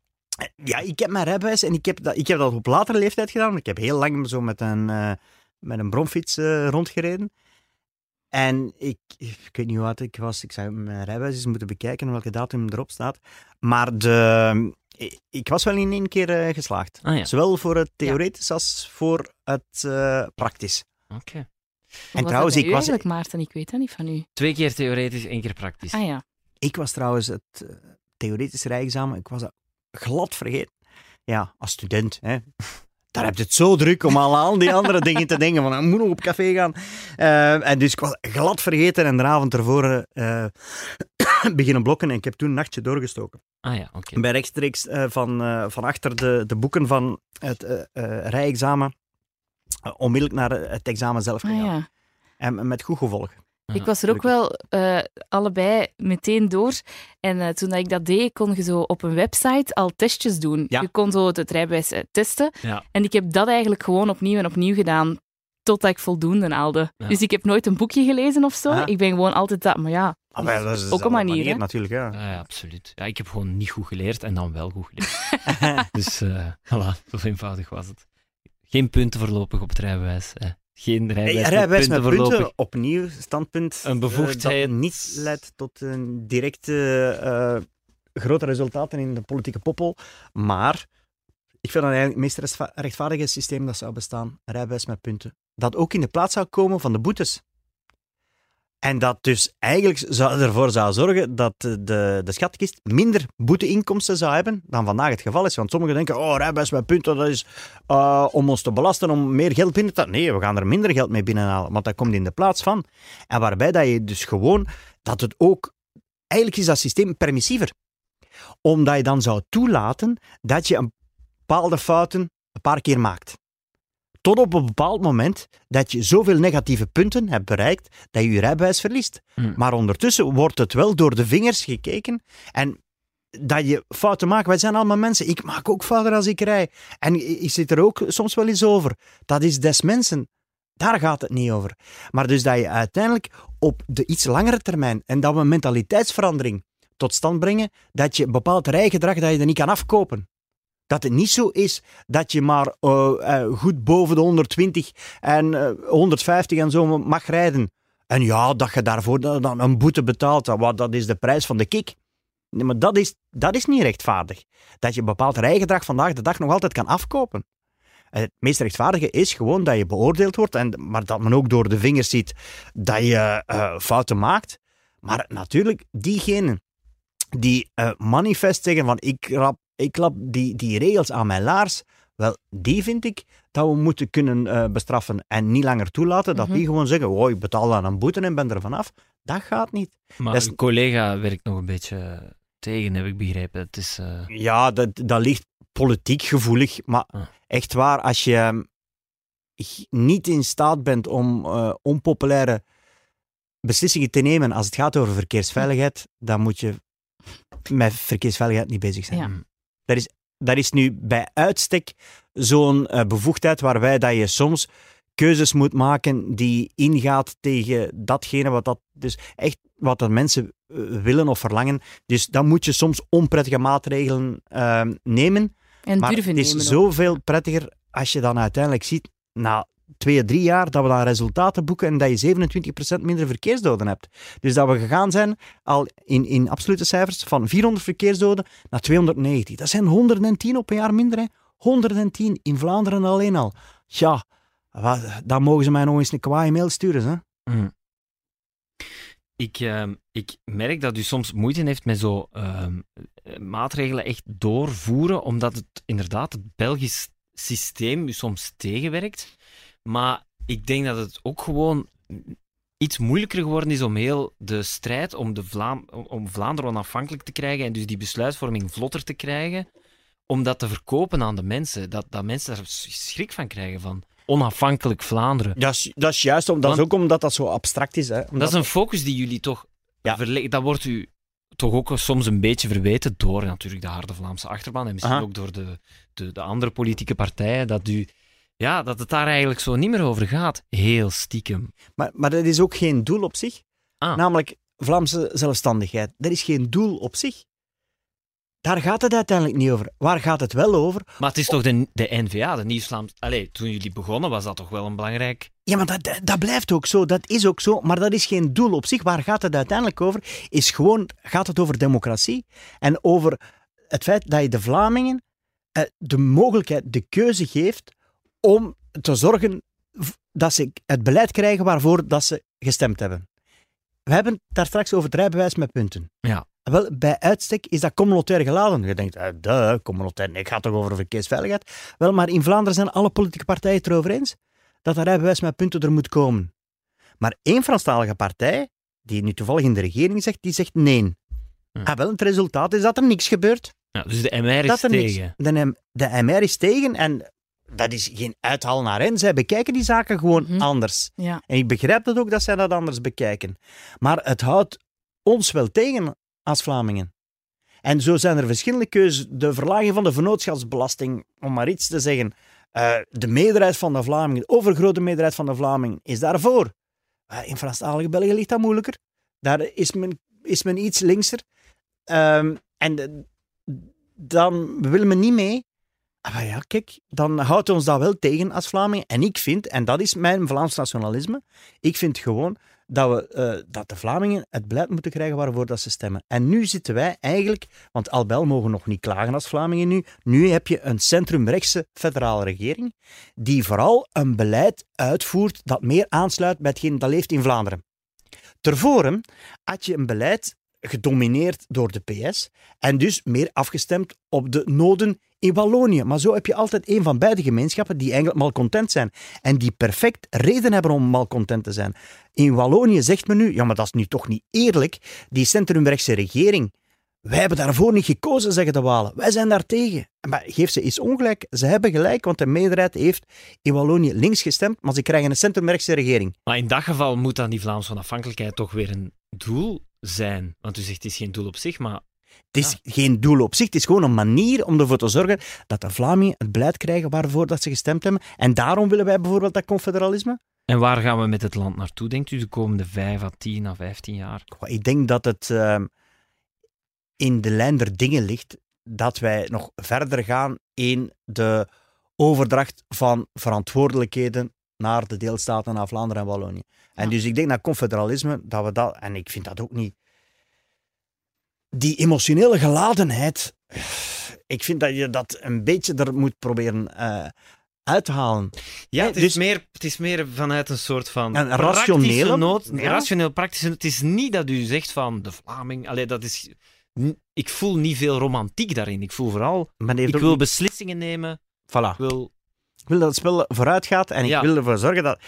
Speaker 2: *laughs* ja, ik heb mijn rijbewijs en ik heb, dat, ik heb dat op latere leeftijd gedaan. want Ik heb heel lang zo met een, eh, met een bromfiets eh, rondgereden. En ik, ik weet niet hoe oud ik was. Ik zou mijn rijbewijs eens moeten bekijken welke datum erop staat. Maar de, ik, ik was wel in één keer eh, geslaagd.
Speaker 3: Ah ja,
Speaker 2: Zowel voor het theoretisch als voor het eh, praktisch.
Speaker 3: oké.
Speaker 2: En
Speaker 4: was
Speaker 2: trouwens,
Speaker 4: dat bij
Speaker 2: ik
Speaker 4: u
Speaker 2: was,
Speaker 4: eigenlijk, Maarten? Ik weet dat niet van u.
Speaker 3: Twee keer theoretisch, één keer praktisch.
Speaker 4: Ah ja.
Speaker 2: ik was trouwens het eh, theoretisch rijexamen, ik was dat glad vergeten. Ja, als student, hè. Daar heb je het zo druk om aan al die andere *laughs* dingen te denken. Van, ik moet nog op café gaan. Eh, en dus ik was glad vergeten en de avond ervoor eh, *coughs* beginnen blokken. En ik heb toen een nachtje doorgestoken.
Speaker 3: Ah ja, oké.
Speaker 2: Ben rechtstreeks eh, van, van achter de, de boeken van het rijexamen onmiddellijk naar het examen zelf
Speaker 4: Ah,
Speaker 2: gegaan.
Speaker 4: ja.
Speaker 2: En met goed gevolg.
Speaker 4: Ik was er ook wel eh, allebei meteen door. En eh, toen dat ik dat deed, kon je zo op een website al testjes doen.
Speaker 2: Ja.
Speaker 4: Je kon zo het rijbewijs eh, testen.
Speaker 3: Ja.
Speaker 4: En ik heb dat eigenlijk gewoon opnieuw en opnieuw gedaan. Totdat ik voldoende haalde.
Speaker 3: Ja.
Speaker 4: Dus ik heb nooit een boekje gelezen of zo. Ik ben gewoon altijd dat. Maar ja,
Speaker 2: Ah, maar ja, dat is
Speaker 4: ook
Speaker 2: dezelfde
Speaker 4: een manier.
Speaker 2: natuurlijk. Ja.
Speaker 3: Ja, ja, absoluut. Ja, ik heb gewoon niet goed geleerd en dan wel goed geleerd. *laughs* dus eh voilà, zo eenvoudig was het. Geen punten voorlopig op het rijbewijs. Hè. Geen rijbewijs, met punten
Speaker 2: met punten, opnieuw standpunt.
Speaker 3: Een
Speaker 2: eh,
Speaker 3: bevoegdheid.
Speaker 2: dat niet leidt tot een directe eh, grote resultaten in de politieke poppel. Maar ik vind dat eigenlijk het meest rechtva- rechtvaardige systeem dat zou bestaan. Rijbewijs met punten. Dat ook in de plaats zou komen van de boetes. En dat dus eigenlijk zou, ervoor zou zorgen dat de, de, schatkist minder boeteinkomsten zou hebben dan vandaag het geval is. Want sommigen denken, oh, rijbewijs met punten, dat is eh, om ons te belasten, om meer geld binnen te Nee, we gaan er minder geld mee binnenhalen, want dat komt in de plaats van. En waarbij dat je dus gewoon, dat het ook, eigenlijk is dat systeem permissiever. Omdat je dan zou toelaten dat je een bepaalde fouten een paar keer maakt. Tot op een bepaald moment dat je zoveel negatieve punten hebt bereikt dat je je rijbewijs verliest.
Speaker 3: Hmm.
Speaker 2: Maar ondertussen wordt het wel door de vingers gekeken en dat je fouten maakt. Wij zijn allemaal mensen. Ik maak ook fouten als ik rij. En ik zit er ook soms wel eens over. Dat is des mensen. Daar gaat het niet over. Maar dus dat je uiteindelijk op de iets langere termijn en dat we mentaliteitsverandering tot stand brengen, dat je een bepaald rijgedrag dat je er niet kan afkopen. Dat het niet zo is dat je maar eh, eh, goed boven de 120 en eh, 150 en zo mag rijden. En ja, dat je daarvoor dan een boete betaalt, wat- dat is de prijs van de kick. Nee, maar dat is, dat is niet rechtvaardig. Dat je bepaald rijgedrag vandaag de dag nog altijd kan afkopen. Het meest rechtvaardige is gewoon dat je beoordeeld wordt, en, maar dat men ook door de vingers ziet dat je eh, fouten maakt. Maar natuurlijk, diegenen die eh, manifest zeggen van ik, rap, ik klap die, die regels aan mijn laars, wel, die vind ik dat we moeten kunnen eh, bestraffen en niet langer toelaten dat
Speaker 4: Mhm.
Speaker 2: die gewoon zeggen, oh, ik betaal dan een boete en ben er vanaf. Dat gaat niet.
Speaker 3: Maar
Speaker 2: Dat is-
Speaker 3: een collega werkt nog een beetje tegen, heb ik begrepen. Het is... eh,
Speaker 2: Ja, dat, dat ligt politiek gevoelig, maar
Speaker 3: Ah.
Speaker 2: echt waar, als je... g- niet in staat bent om eh, onpopulaire beslissingen te nemen als het gaat over verkeersveiligheid, dan moet je met verkeersveiligheid niet bezig zijn.
Speaker 4: Ja.
Speaker 2: Dat, is, dat is nu bij uitstek zo'n eh, bevoegdheid waarbij dat je soms keuzes moet maken die ingaat tegen datgene wat dat dus echt wat de mensen eh, willen of verlangen. Dus dan moet je soms onprettige maatregelen eh, nemen.
Speaker 4: En
Speaker 2: Maar het is
Speaker 4: nemen
Speaker 2: zoveel prettiger als je dan uiteindelijk ziet, na twee, drie jaar, dat we dan resultaten boeken en dat je 27% minder verkeersdoden hebt. Dus dat we gegaan zijn, al in, in absolute cijfers, van 400 verkeersdoden naar 290. Dat zijn 110 op een jaar minder, hè. 110 in Vlaanderen alleen al. Ja, dan mogen ze mij nog eens een kwaaie mail sturen, hè.
Speaker 3: Mm. Ik, ehm, ik merk dat u soms moeite heeft met zo ehm, eh, maatregelen echt doorvoeren, omdat het inderdaad het Belgisch systeem u soms tegenwerkt. Maar ik denk dat het ook gewoon iets moeilijker geworden is om heel de strijd om, de Vlaam om- Vlaanderen onafhankelijk te krijgen en dus die besluitvorming vlotter te krijgen, om dat te verkopen aan de mensen. Dat, dat mensen daar schrik van krijgen van onafhankelijk Vlaanderen.
Speaker 2: Dat is, dat is juist, omdat, dat is ook omdat dat zo abstract is. Hè. Omdat-
Speaker 3: Dat is een focus die jullie toch
Speaker 2: Ja.
Speaker 3: verle- Dat wordt u toch ook soms een beetje verweten door natuurlijk de harde Vlaamse achterban en misschien
Speaker 2: Aha.
Speaker 3: ook door de, de, de andere politieke partijen, dat, u, ja, dat het daar eigenlijk zo niet meer over gaat. Heel stiekem.
Speaker 2: Maar, maar dat is ook geen doel op zich.
Speaker 3: Ah.
Speaker 2: Namelijk Vlaamse zelfstandigheid. Dat is geen doel op zich. Daar gaat het uiteindelijk niet over. Waar gaat het wel over?
Speaker 3: Maar het is toch de, de NVA, de Nieuws-Vlaams... Allee, toen jullie begonnen was dat toch wel een belangrijk...
Speaker 2: Ja, maar dat, dat, blijft ook zo. Dat is ook zo. Maar dat is geen doel op zich. Waar gaat het uiteindelijk over? Is gewoon, gaat het over democratie. En over het feit dat je de Vlamingen eh, de mogelijkheid, de keuze geeft om te zorgen dat ze het beleid krijgen waarvoor dat ze gestemd hebben. We hebben het daar straks over het rijbewijs met punten.
Speaker 3: Ja.
Speaker 2: Wel, bij uitstek is dat communautair geladen. Je denkt, eh, duh, communautair, nee, het gaat toch over verkeersveiligheid? Wel, maar in Vlaanderen zijn alle politieke partijen het erover eens dat dat rijbewijs met punten er moet komen. Maar één Franstalige partij, die nu toevallig in de regering zegt, die zegt nee. Ah, wel, het resultaat is dat er niks gebeurt.
Speaker 3: Ja, dus de MR is tegen.
Speaker 2: De, de MR is tegen en dat is geen uithaal naar hen. Zij bekijken die zaken gewoon
Speaker 4: Mhm.
Speaker 2: anders.
Speaker 4: Ja.
Speaker 2: En ik begrijp dat ook dat zij dat anders bekijken. Maar het houdt ons wel tegen als Vlamingen. En zo zijn er verschillende keuzes. De verlaging van de vennootschapsbelasting, om maar iets te zeggen. Eh, de meerderheid van de Vlamingen, de overgrote meerderheid van de Vlamingen, is daarvoor. Uh, in Franstalige België ligt dat moeilijker. Daar is men, is men iets linkser. Ehm, en eh, dan wil men niet mee. Ah, maar ja, kijk, dan houdt ons dat wel tegen als Vlamingen. En ik vind, en dat is mijn Vlaams nationalisme, ik vind gewoon dat, we, eh, dat de Vlamingen het beleid moeten krijgen waarvoor dat ze stemmen. En nu zitten wij eigenlijk, want Albel mogen nog niet klagen als Vlamingen nu, nu heb je een centrumrechtse federale regering die vooral een beleid uitvoert dat meer aansluit bij hetgeen dat leeft in Vlaanderen. Tervoren had je een beleid gedomineerd door de PS en dus meer afgestemd op de noden in Wallonië. Maar zo heb je altijd een van beide gemeenschappen die eigenlijk malcontent zijn en die perfect reden hebben om malcontent te zijn. In Wallonië zegt men nu, ja, maar dat is nu toch niet eerlijk, die centrumrechtse regering, wij hebben daarvoor niet gekozen, zeggen de Walen. Wij zijn daar tegen. Maar geef ze eens ongelijk. Ze hebben gelijk, want de meerderheid heeft in Wallonië links gestemd, maar ze krijgen een centrumrechtse regering.
Speaker 3: Maar in dat geval moet dan die Vlaamse onafhankelijkheid toch weer een doel zijn. Want u zegt het is geen doel op zich, maar
Speaker 2: Het is geen doel op zich, het is gewoon een manier om ervoor te zorgen dat de Vlamingen het beleid krijgen waarvoor dat ze gestemd hebben. En daarom willen wij bijvoorbeeld dat confederalisme.
Speaker 3: En waar gaan we met het land naartoe, denkt u, de komende 5 à 10 à 15 jaar?
Speaker 2: Ik denk dat het ehm, in de lijn der dingen ligt dat wij nog verder gaan in de overdracht van verantwoordelijkheden naar de deelstaten, naar Vlaanderen en Wallonië. En
Speaker 4: Ja.
Speaker 2: dus ik denk dat confederalisme, dat we dat, en ik vind dat ook niet, die emotionele geladenheid, ik vind dat je dat een beetje er moet proberen eh, uit te halen.
Speaker 3: Ja, het is,
Speaker 2: dus-
Speaker 3: meer, het is meer vanuit een soort van
Speaker 2: Een rationele-
Speaker 3: nood.
Speaker 2: ja.
Speaker 3: Rationeel, praktische Het is niet dat u zegt van de Vlaming... Allee, dat is... Ik voel niet veel romantiek daarin. Ik voel vooral... Ik wil
Speaker 2: niet-
Speaker 3: beslissingen nemen.
Speaker 2: Voilà.
Speaker 3: Ik wil...
Speaker 2: Ik wil dat het spel vooruit gaat en ik wil ervoor zorgen dat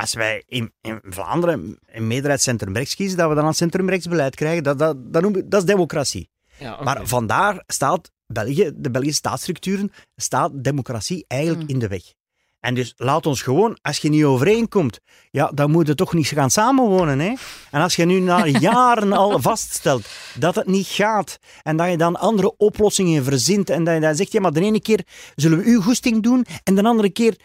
Speaker 2: als wij in, in Vlaanderen een meerderheid centrumrechts kiezen, dat we dan een centrumrechtsbeleid krijgen. Dat, dat, dat, noem ik- dat is democratie.
Speaker 3: Ja,
Speaker 2: Maar vandaar staat België, de Belgische staatsstructuren, staat democratie eigenlijk
Speaker 4: Mm.
Speaker 2: in de weg. En dus laat ons gewoon, als je niet overeenkomt, ja, dan moet je toch niet gaan samenwonen. Hè? En als je nu na *laughs* jaren al vaststelt dat het niet gaat en dat je dan andere oplossingen verzint en dat je dan zegt, ja, maar de ene keer zullen we uw goesting doen en de andere keer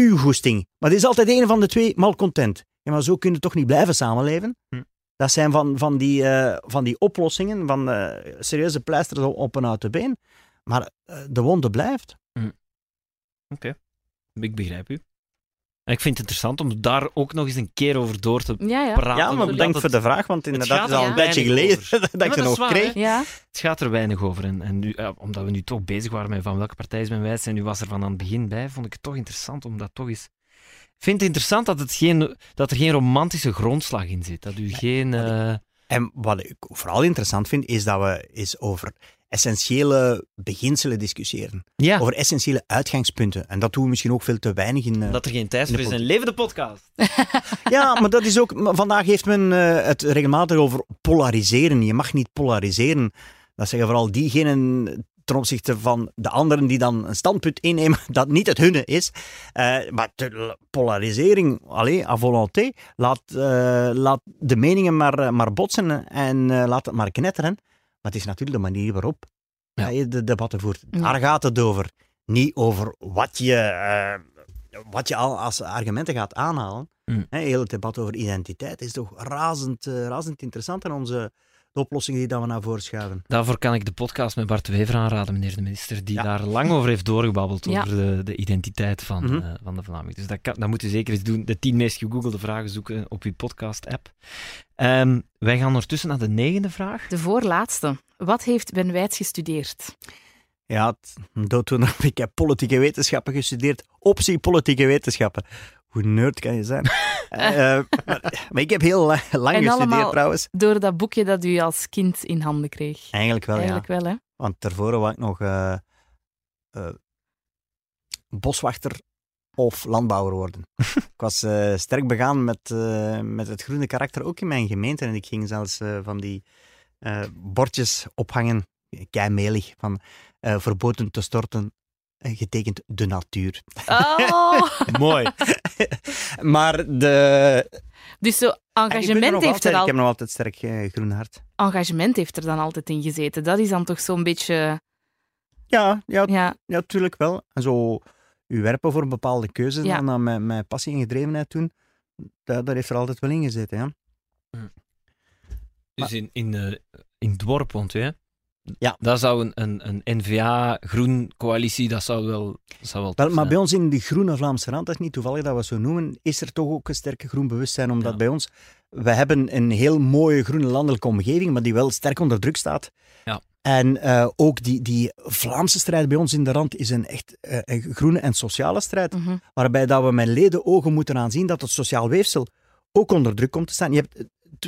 Speaker 2: uw goesting. Maar het is altijd een van de twee malcontent. Ja, maar zo kun je toch niet blijven samenleven?
Speaker 3: Hm.
Speaker 2: Dat zijn van, van, die, eh, van die oplossingen, van eh, serieuze pleisters op een uit de been. Maar eh, de wonde blijft.
Speaker 3: Ik begrijp u. En ik vind het interessant om daar ook nog eens een keer over door te
Speaker 4: Ja, ja.
Speaker 3: praten.
Speaker 2: Ja, maar bedankt
Speaker 3: het-
Speaker 2: voor de vraag, want inderdaad, het is al een tijdje geleden
Speaker 3: over. *laughs*
Speaker 2: dat ik ze nog kreeg.
Speaker 3: Het gaat er weinig over. En, en nu, ja, omdat we nu toch bezig waren met van welke partij is mijn wijs en u was er van aan het begin bij, vond ik het toch interessant om dat toch eens... Ik vind het interessant dat, het geen, dat er geen romantische grondslag in zit. Dat u geen... eh,
Speaker 2: En wat ik vooral interessant vind, is dat we eens over essentiële beginselen discussiëren.
Speaker 3: ja,
Speaker 2: Over essentiële uitgangspunten. En dat doen we misschien ook veel te weinig in... eh,
Speaker 3: dat er geen tijd voor is. Een levende podcast. *laughs*
Speaker 2: Ja, maar dat is ook. Vandaag heeft men eh, het regelmatig over polariseren. Je mag niet polariseren. Dat zeggen vooral diegenen ten opzichte van de anderen die dan een standpunt innemen *laughs* dat niet het hunne is. Eh, maar de polarisering, allez, à volonté, laat, eh, laat de meningen maar, maar botsen en eh, laat het maar knetteren. Maar het is natuurlijk de manier waarop
Speaker 3: Ja.
Speaker 2: je de debatten voert.
Speaker 4: Ja.
Speaker 2: Daar gaat het over. Niet over wat je, eh, wat je al als argumenten gaat aanhalen.
Speaker 3: Mm.
Speaker 2: Hè, heel het debat over identiteit is toch razend, eh, razend interessant en onze de oplossingen die dat we naar voren schuiven.
Speaker 3: Daarvoor kan ik de podcast met Bart Wever aanraden, meneer de minister, die
Speaker 2: Ja.
Speaker 3: daar lang over heeft doorgebabbeld,
Speaker 4: Ja.
Speaker 3: over de, de identiteit van,
Speaker 2: Mhm.
Speaker 3: eh, van de Vlaming. Dus dat, kan, dat moet u zeker eens doen. De tien meest gegoogelde vragen zoeken op uw podcast-app. Ehm, wij gaan ondertussen naar de negende vraag.
Speaker 4: de voorlaatste. Wat heeft Ben Wijts gestudeerd?
Speaker 2: Ja, dooddoener. *laughs* Ik heb politieke wetenschappen gestudeerd. Optie politieke wetenschappen. Hoe nerd kan je zijn? *laughs* Eh, eh, maar, maar ik heb heel la- lang gestudeerd trouwens.
Speaker 4: Door dat boekje dat u als kind in handen kreeg.
Speaker 2: Eigenlijk wel,
Speaker 4: Eigenlijk
Speaker 2: ja.
Speaker 4: wel, hè?
Speaker 2: Want daarvoor was ik nog eh, boswachter of landbouwer worden. *laughs* ik was sterk begaan met, met het groene karakter, ook in mijn gemeente. En ik ging zelfs van die bordjes ophangen, keimelig, van verboden te storten, getekend de natuur.
Speaker 4: Oh! *laughs*
Speaker 3: Mooi.
Speaker 2: maar de...
Speaker 4: Dus zo
Speaker 2: er
Speaker 4: engagement heeft,
Speaker 2: altijd,
Speaker 4: er al,
Speaker 2: ik heb nog altijd sterk eh, groen hart.
Speaker 4: engagement heeft er dan altijd in gezeten. Dat is dan toch zo'n beetje...
Speaker 2: Ja, ja,
Speaker 4: Ja,
Speaker 2: Ja, natuurlijk wel. En zo u werpen voor een bepaalde keuze
Speaker 4: Ja.
Speaker 2: en dan met, met passie en gedrevenheid doen, daar, daar heeft er altijd wel in gezeten. Ja.
Speaker 3: Dus in, in, eh, in het dorp woont u, hè?
Speaker 2: Ja.
Speaker 3: Dat zou een, een, een NVA-groen coalitie, dat zou wel, zou wel
Speaker 2: maar bij ons in de groene Vlaamse rand, dat is niet toevallig dat we het zo noemen, is er toch ook een sterke groen bewustzijn. Omdat
Speaker 3: Ja.
Speaker 2: bij ons, we hebben een heel mooie groene landelijke omgeving, maar die wel sterk onder druk staat.
Speaker 3: Ja.
Speaker 2: En eh, ook die, die Vlaamse strijd bij ons in de rand is een echt eh, een groene en sociale strijd.
Speaker 4: mhm.
Speaker 2: waarbij dat we met leden ogen moeten aanzien dat het sociaal weefsel ook onder druk komt te staan. Je hebt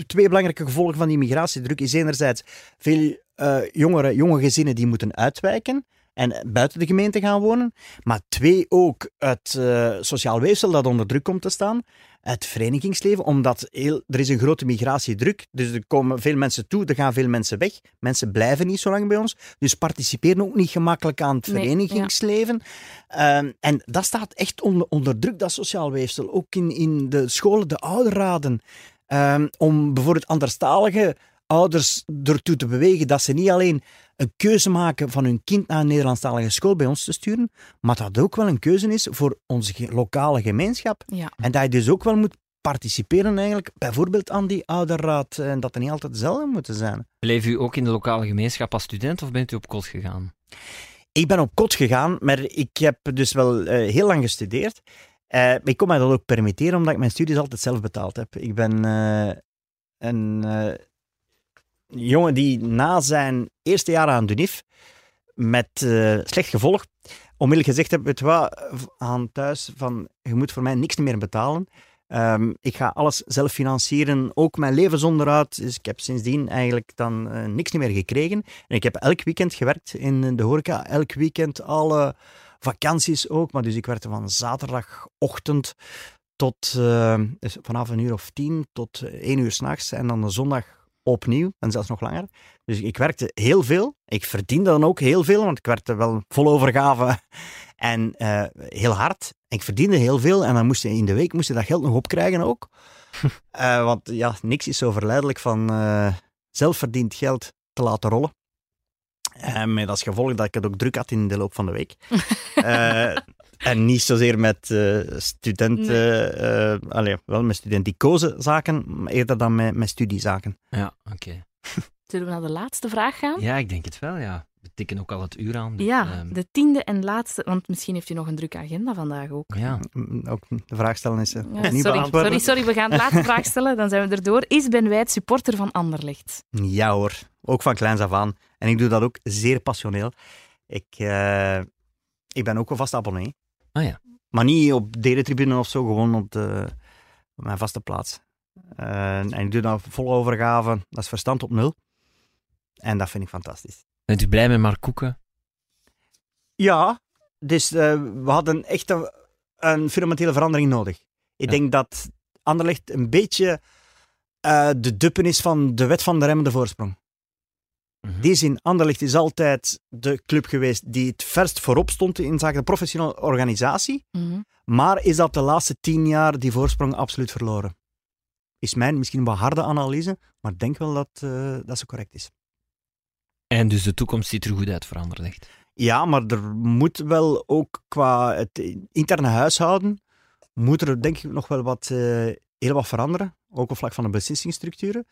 Speaker 2: twee belangrijke gevolgen van die migratiedruk. Is enerzijds veel eh, jongeren, jonge gezinnen die moeten uitwijken en buiten de gemeente gaan wonen. Maar twee, ook het eh, sociaal weefsel dat onder druk komt te staan. Het verenigingsleven, omdat heel, er is een grote migratiedruk. Dus er komen veel mensen toe, er gaan veel mensen weg. Mensen blijven niet zo lang bij ons. Dus participeren ook niet gemakkelijk aan het
Speaker 4: Nee, ja.
Speaker 2: verenigingsleven. Ehm, en dat staat echt onder, onder druk, dat sociaal weefsel. Ook in, in de scholen, de ouderraden. Ehm, om bijvoorbeeld anderstalige ouders ertoe te bewegen dat ze niet alleen een keuze maken van hun kind naar een Nederlandstalige school bij ons te sturen, maar dat ook wel een keuze is voor onze lokale gemeenschap.
Speaker 4: ja.
Speaker 2: En dat je dus ook wel moet participeren eigenlijk, bijvoorbeeld aan die ouderraad. En dat er niet altijd hetzelfde moeten zijn.
Speaker 3: Bleef u ook in de lokale gemeenschap als student of bent u op kot gegaan?
Speaker 2: Ik ben op kot gegaan, maar ik heb dus wel eh, heel lang gestudeerd. Eh, ik kon mij dat ook permitteren, omdat ik mijn studies altijd zelf betaald heb. Ik ben eh, een jongen die na zijn eerste jaar aan DUNIF met eh, slecht gevolg onmiddellijk gezegd heb, weet wat, aan thuis van, je moet voor mij niks meer betalen. Ehm, ik ga alles zelf financieren, ook mijn levensonderhoud. Dus ik heb sindsdien eigenlijk dan eh, niks meer gekregen. En ik heb elk weekend gewerkt in de horeca. Elk weekend, alle vakanties ook. Maar dus ik werkte van zaterdagochtend tot eh, dus vanaf een uur of tien tot één uur s'nachts. En dan de zondag opnieuw en zelfs nog langer. Dus ik werkte heel veel. Ik verdiende dan ook heel veel, want ik werkte wel vol overgave *laughs* en eh, heel hard. Ik verdiende heel veel en dan moest je in de week moest je dat geld nog opkrijgen ook. *laughs* Eh, want ja, niks is zo verleidelijk van eh zelfverdiend geld te laten rollen. Met als gevolg dat ik het ook druk had in de loop van de week. *laughs* Eh, en niet zozeer met eh, studenten, eh, allee, wel met studenticoze-zaken, maar eerder dan met, met studiezaken.
Speaker 3: Ja, oké. *laughs*
Speaker 4: Zullen we naar de laatste vraag gaan?
Speaker 3: Ja, ik denk het wel, ja. We tikken ook al het uur aan. dus,
Speaker 4: Ja,
Speaker 3: ehm,
Speaker 4: de tiende en laatste, want misschien heeft u nog een drukke agenda vandaag ook.
Speaker 3: ja.
Speaker 2: Mm, Ook de vraag stellen is eh,
Speaker 4: Ja,
Speaker 2: niet
Speaker 4: sorry, sorry, sorry, we gaan de laatste vraag stellen, dan zijn we erdoor. Is Ben Wijd supporter van Anderlecht?
Speaker 2: Ja hoor, ook van kleins af aan. En ik doe dat ook zeer passioneel. Ik, eh, ik ben ook een vast abonnee.
Speaker 3: Ah ja.
Speaker 2: Maar niet op de tribune of zo, gewoon op, de, op mijn vaste plaats. Eh, en ik doe dat vol overgave, dat is verstand op nul. En dat vind ik fantastisch.
Speaker 3: Bent u blij met Mark Koeken?
Speaker 2: Ja, dus eh, we hadden echt een, een fundamentele verandering nodig. Ik
Speaker 3: Ja.
Speaker 2: denk dat Anderlecht een beetje eh, de duppen is van de wet van de remmende voorsprong.
Speaker 3: Mhm.
Speaker 2: Die zin, Anderlecht is altijd de club geweest die het verst voorop stond in zaken de professionele organisatie.
Speaker 4: Mhm.
Speaker 2: Maar is dat de laatste tien jaar die voorsprong absoluut verloren? Is mijn misschien een wat harde analyse, maar ik denk wel dat, eh, dat ze correct is.
Speaker 3: En dus de toekomst ziet er goed uit voor Anderlecht.
Speaker 2: Ja, maar er moet wel ook qua het interne huishouden, moet er denk ik nog wel wat, eh, heel wat veranderen. Ook op vlak van de beslissingsstructuren.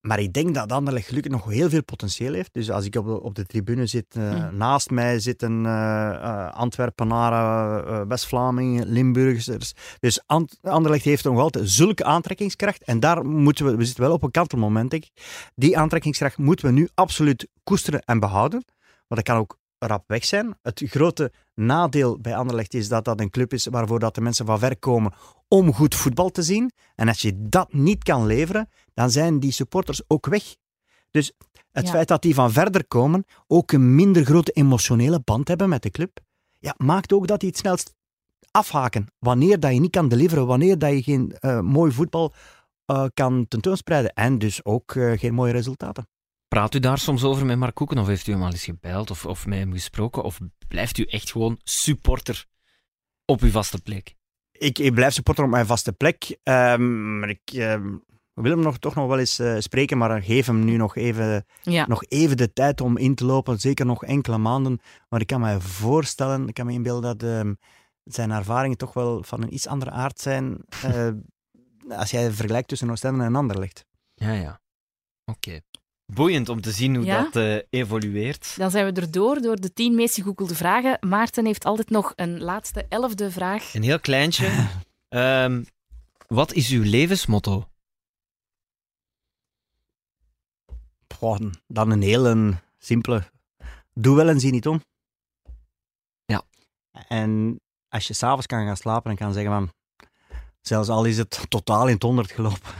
Speaker 2: Maar ik denk dat Anderlecht gelukkig nog heel veel potentieel heeft. Dus als ik op de, op de tribune zit, eh,
Speaker 4: Mm.
Speaker 2: naast mij zitten eh, Antwerpenaren, West-Vlamingen, Limburgers. Dus Anderlecht heeft nog altijd zulke aantrekkingskracht. En daar moeten we, we zitten wel op een kantelmoment, denk ik. Die aantrekkingskracht moeten we nu absoluut koesteren en behouden. Want dat kan ook rap weg zijn. Het grote nadeel bij Anderlecht is dat dat een club is waarvoor dat de mensen van ver komen om goed voetbal te zien. En als je dat niet kan leveren, dan zijn die supporters ook weg. Dus het
Speaker 4: Ja.
Speaker 2: feit dat die van verder komen, ook een minder grote emotionele band hebben met de club, ja, maakt ook dat die het snelst afhaken. Wanneer dat je niet kan deliveren, wanneer dat je geen eh, mooi voetbal eh, kan tentoonspreiden. En dus ook eh, geen mooie resultaten.
Speaker 3: Praat u daar soms over met Mark Koeken? Of heeft u hem al eens gebeld of, of met hem gesproken? Of blijft u echt gewoon supporter op uw vaste plek?
Speaker 2: ik, ik blijf supporter op mijn vaste plek. ehm, maar ik ehm, wil hem nog, toch nog wel eens eh, spreken, maar geef hem nu nog even,
Speaker 4: Ja.
Speaker 2: nog even de tijd om in te lopen. Zeker nog enkele maanden. Maar ik kan me voorstellen, ik kan me inbeelden dat ehm, zijn ervaringen toch wel van een iets andere aard zijn. *laughs* eh, als jij vergelijkt tussen Oostende en Anderlecht.
Speaker 3: Ja, ja. Oké. Boeiend om te zien hoe
Speaker 4: Ja?
Speaker 3: dat eh, evolueert.
Speaker 4: Dan zijn we erdoor door de tien meest gegoogelde vragen. Maarten heeft altijd nog een laatste elfde vraag.
Speaker 3: Een heel kleintje. *laughs* Ehm, wat is uw levensmotto?
Speaker 2: Dan een hele simpele. Doe wel en zie niet om.
Speaker 3: Ja.
Speaker 2: En als je s'avonds kan gaan slapen en kan zeggen van, zelfs al is het totaal in het honderd gelopen,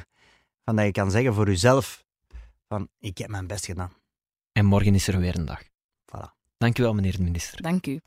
Speaker 2: van dat je kan zeggen voor jezelf van, ik heb mijn best gedaan.
Speaker 3: En morgen is er weer een dag.
Speaker 2: Voilà.
Speaker 3: Dank u wel, meneer de minister.
Speaker 4: Dank u.